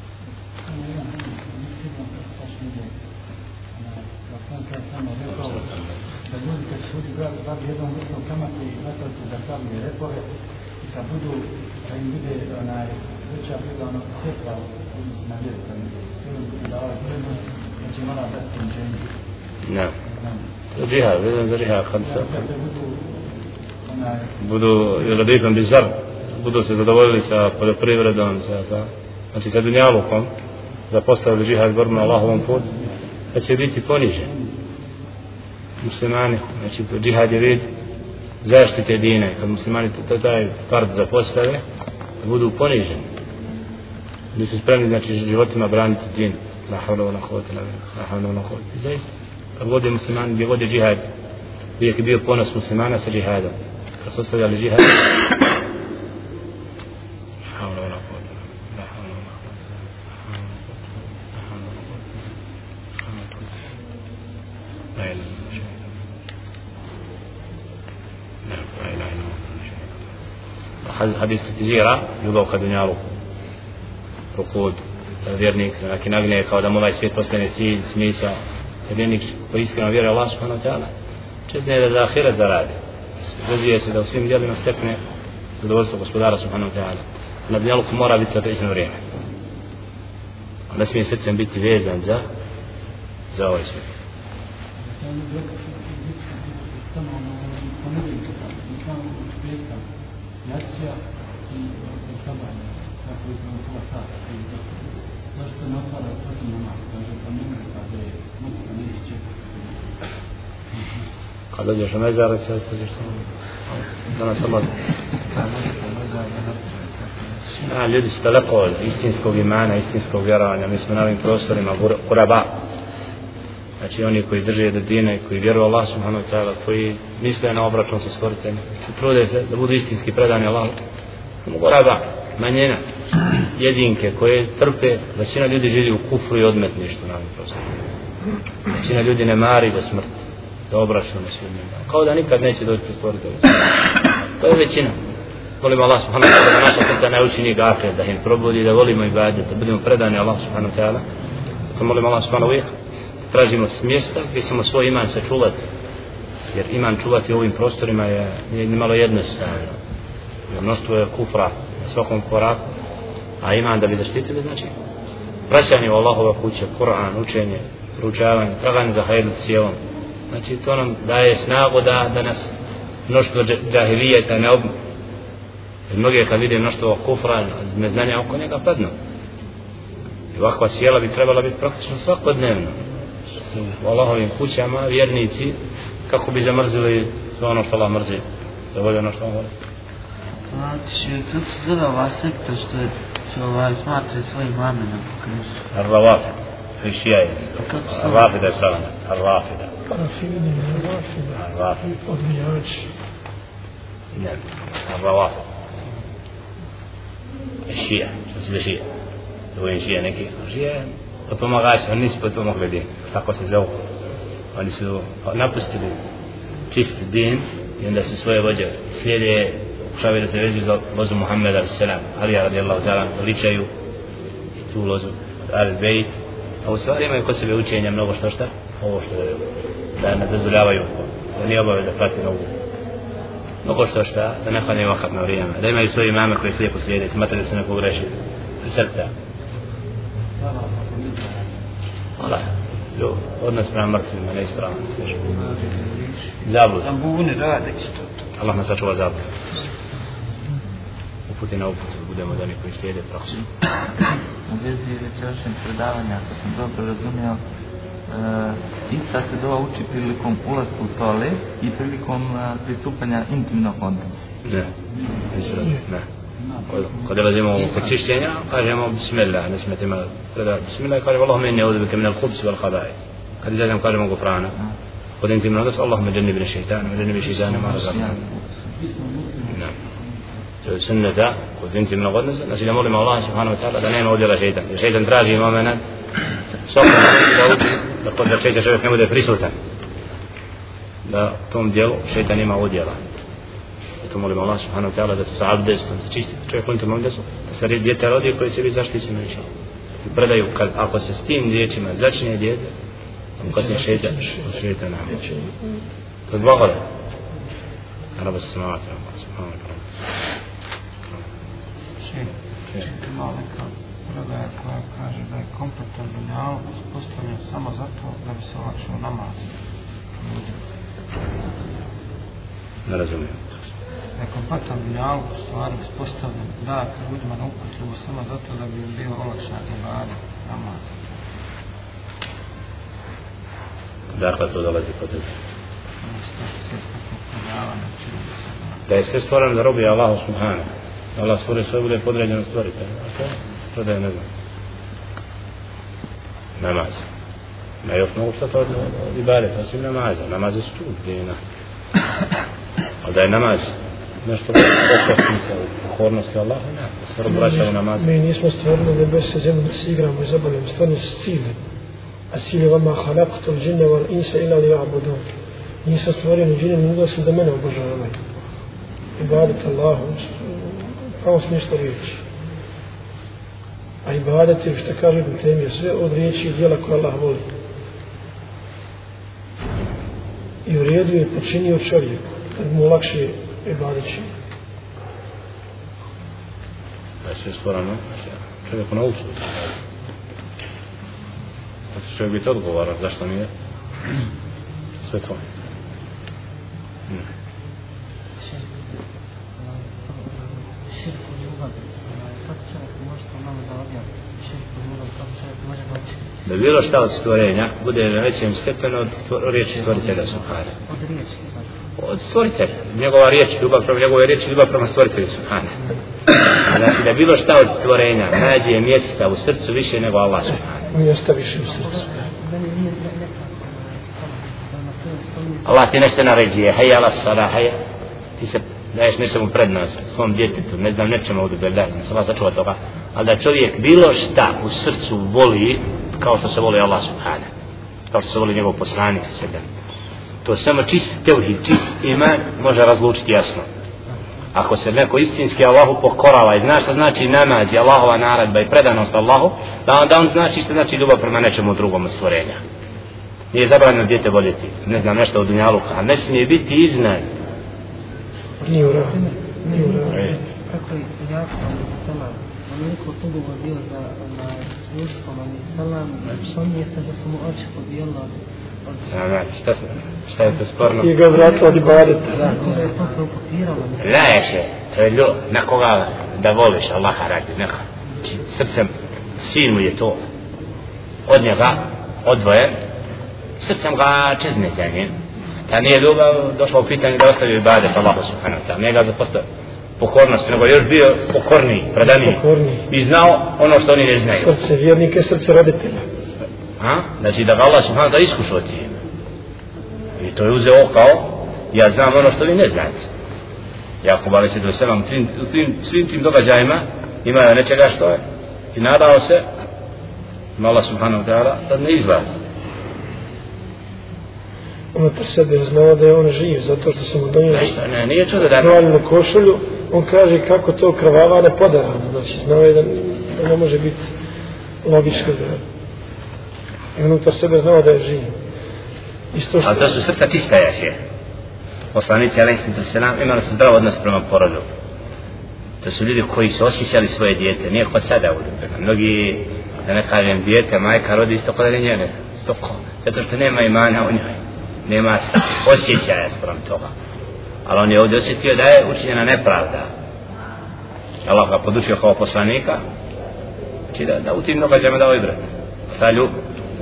بدو لديكم بالزرب budu se zadovoljili sa poljoprivredom, sa, sa, znači sa dunjalukom, da postavili džihad borbu na Allahovom putu, da će biti ponižen. muslimani, znači džihad je vid zaštite dine, kad muslimani to taj part zapostave, da budu poniženi. Da su spremni, znači, životima braniti din. La havla wa la quwwata illa billah. La havla wa la zaista, kad vode muslimani, gdje vode džihad, uvijek je bio ponos muslimana sa džihadom. Kad su ostavljali džihad, hadis kritizira ljubav ka dunjalu. Pokud vjernik se neki nagne kao da mu ovaj svijet postane cilj, smisa vjernik po iskreno vjeruje Allah subhanahu wa ta'ala čezne da za ahiret zaradi. Zazije se da u svim djelima stekne zadovoljstvo gospodara subhanahu wa ta'ala. Na dunjalu mora biti određeno vrijeme. Ne smije srcem biti vezan za za ovaj svijet jacija i i sabanje, svako jutro na pola sata, dosta. zašto se ne otvara namaz, kaže pa nema, kaže, mogu pa da neće čekati. kad dođeš u mezar, će ostaćeš tamo da nas omadu A, ljudi su daleko od istinskog imana, istinskog vjerovanja. Mi smo na ovim prostorima gur- kuraba. Znači oni koji drže do dine, koji vjeruju Allah subhanahu wa ta'ala, koji misle na obračun sa stvoriteljem, se trude se da budu istinski predani Allah. Kuraba, manjena, jedinke koje trpe, većina ljudi živi u kufru i odmetništu na ovim prostorima. Većina ljudi ne mari do smrti, obračun obračuna sudnjega. Kao da nikad neće doći pred stvoritelja To je većina. molim Allah subhanahu wa ta'ala da naša srca ne učini gafir, da im probudi, da volimo ibadet, da budemo predani Allah subhanahu wa ta'ala. Zato molimo Allah subhanahu wa ta'ala tražimo s mjesta gdje ćemo svoj iman sačuvati. Jer iman čuvati u ovim prostorima je, je malo jednostavno. Mnoštvo je kufra na svakom koraku. A iman da bi zaštitili, znači vraćanje u Allahova kuće, Kur'an, učenje, ručavanje, traganje za hajdu cijelom. Znači to nam daje snagu da, da nas mnoštvo džahilijeta ne obme. Jer mnogi kad vide mnoštvo kufra, neznanja oko njega padnu. I ovakva sjela bi trebala biti praktično svakodnevno. U Allahovim kućama, vjernici, kako bi zamrzili sve ono što Allah mrzi. Zavolio ono što Allah voli. Znači, kako se zove ova sekta što je što ovaj smatra svojim amenom? Ar-Rawafid. في شيعي Kako se zove? الرافدة فعلا الرافدة Parafini, rafida, الرافدة odbijači. نعم الروافد الشيعة شو اسمه الشيعة tako se zovu. Oni su napustili čisti din i onda su svoje vođe slijede, pokušavaju da se vežu za lozu Muhammeda a.s. Alija radijallahu ta'ala, veličaju i tu lozu Al Bejt. A u stvari imaju kod sebe učenja mnogo što šta, ovo što je, da ne dozvoljavaju, da nije obave da prati novu mnogo što šta, da ne klanjaju vakat na vrijeme, da imaju svoje imame koje slijepo slijede, smatra da se ne pogreši, srta. Jo, odnos prema mrtvima, neispravan. Zablud. Da bune rade to. Allah nas sačuva zablud. Uputi na uputu. budemo da oni koji slijede praksu. U vezi večerašnjeg predavanja, ako sam dobro razumio, e, ista se dova uči prilikom ulaska u toalet i prilikom e, pristupanja intimnog odnosa. Ne, mislim, ne. قد لزموا كتشتين قالوا بسم الله نسمة ما بسم الله قالوا اللهم إني أعوذ بك من الخبز والخبائث قد لزم قال من غفرانه قد أنت من نقص اللهم جنبنا الشيطان وجنب الشيطان ما رزقنا نعم سنة قلت أنت من غدنا نسي الأمر لما الله سبحانه وتعالى لا نعم أوجل الشيطان الشيطان تراجي ما منا صفر لقد الشيطان شوف كم ده فريسوتا لا توم ديالو الشيطان ما أوجل الله Zato molim Allah subhanahu wa ta'ala da se sa abdestom, da čisti čovjek unutom abdestom, da se djete rodi koji će biti zaštićeno i šal. I predaju, kad, ako se s tim dječima začne djete, on kad se šeća, šeća nam. To je dvogoda. Arba se smavate, Allah subhanahu wa ta'ala. Kada je koja kaže da je kompletan dunjal uspostavljen samo zato da bi se olakšao namaz. Ne razumijem. Da je kompletan dunjal u stvari uspostavljen da ljudima na upotrebu samo zato da bi im bio olakšan ibadet, namaz. Dakle, to dolazi kod tebe. Se da Da je sve stvoreno da robi Allahu subhanahu. Da Allah stvori sve bude podređeno stvorite. A to predaje ne znam. Namaz. Ma još mogu što to od, ibadeta, osim namaza. Namaz je stup dina. Ali da je namaz nešto okosnica u pokornosti Allahu, ne. Da se rob vraća u namaz. Mi nismo stvorili nebesa zemlju da se igramo i zabavljamo, stvarno s ciljem. A cilj je vama halaktu džinne wal insa ila li ja'budun. Nisam stvorio ni džine ni osim da mene obožavaju. Ibadet Allahu, u pravom smislu riječi. A ibadet je, što kaže Ibn Temije, sve od riječi i djela koje Allah voli. I u redu je počinio čovjek, kad mu lakše i badići. Da se stvarano, čovjek na uslu. Da će čovjek biti odgovaran, zašto nije? Sve to. Hmm. Da bilo šta od stvorenja bude na većem stepenu od stvor, riječi stvoritelja Sokara. Od riječi. Od stvoritelja. Njegova riječ, ljubav prema njegove riječi, ljubav prema stvoritelju Subhana. Znači da bilo šta od stvorenja nađe mjesta u srcu više nego Allah Subhana. Mjesta više u srcu. Allah ti nešto naređuje, hej ala sala, hej, ti se daješ nečemu prednost, svom djetetu, ne znam nečemu od ubedanja, se Allah sačuva toga, ali da čovjek bilo šta u srcu voli, kao što se voli Allah subhana, kao što se voli njegov poslanik sa. To samo čist tevhid, čist iman može razlučiti jasno. Ako se neko istinski Allahu pokorava i zna što znači namaz i Allahova naredba i predanost Allahu, da onda on znači što znači ljubav prema nečemu drugom od stvorenja. Nije zabranjeno djete voljeti, ne znam nešto od dunjaluka, a ne smije biti iznad. Nije u radu. Nije u. E, kako je jako selam. Onoliko tugovo bio za na Juskom, ali selam, spominje se da su mu oči pobijela znači, šta, se, šta je to sporno? I ga vratila od ibadeta. Da je to je, ljub, na koga da voliš Allaha radi, neka. Znači, srcem, sin mu je to od njega odvojen, srcem ga čezne za njim. Ta nije ljubav došla u pitanje da ostavi ibadet Allahu subhanahu wa ta'ala, nije ga zapostavio pokornost, nego je još bio pokorniji, predaniji. Pokorniji. I znao ono što oni ne znaju. Srce vjernike, srce roditelja. A? Znači da ga Allah subhanahu wa ta'ala iskušao tim. I to je uzeo kao, ja znam ono što vi ne znate. Jakub ali se do selam, tim, tim, svim tim događajima imaju nečega što je. I nadao se, ima Allah subhanahu wa ta'ala, da ne izlazi. Unutar sebe je znao da je on živ, zato što su mu donijeli Ništa, ne, nije čudo da krvaljenu košulju. On kaže kako to krvavane podarano. Znači, znao je da, da ne može biti logičko da i unutar sebe znao da je živ. Isto što... Ali to su srca čista jaše. Poslanici alaihi sallam imali su zdrav odnos prema porodu. To su ljudi koji su osjećali svoje dijete, nije kod sada u. Mnogi, da ne kažem, dijete, majka rodi isto kod njene. Stoko. Zato što nema imana u njoj. Nema osjećaja sprem toga. Ali on je ovdje osjetio da je učinjena nepravda. Allah ga podučio kao poslanika znači da, da u tim događajima dao ibrat sa ljub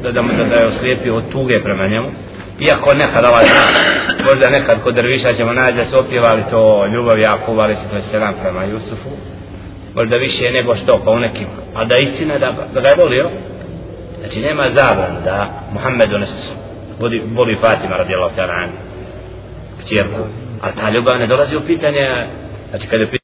da, da, da, da je oslijepio od tuge prema njemu. Iako nekad ovaj možda nekad kod drviša ćemo naći da su opjevali to ljubav Jakuba ali se to selam prema Jusufu. Možda više nego što pa u nekim a da istina da, da ga je volio znači nema zabran da Muhammedu ne vodi, voli Fatima radijallahu ta'ala kćerku. A ta ljubav ne dolazi u pitanje znači kada je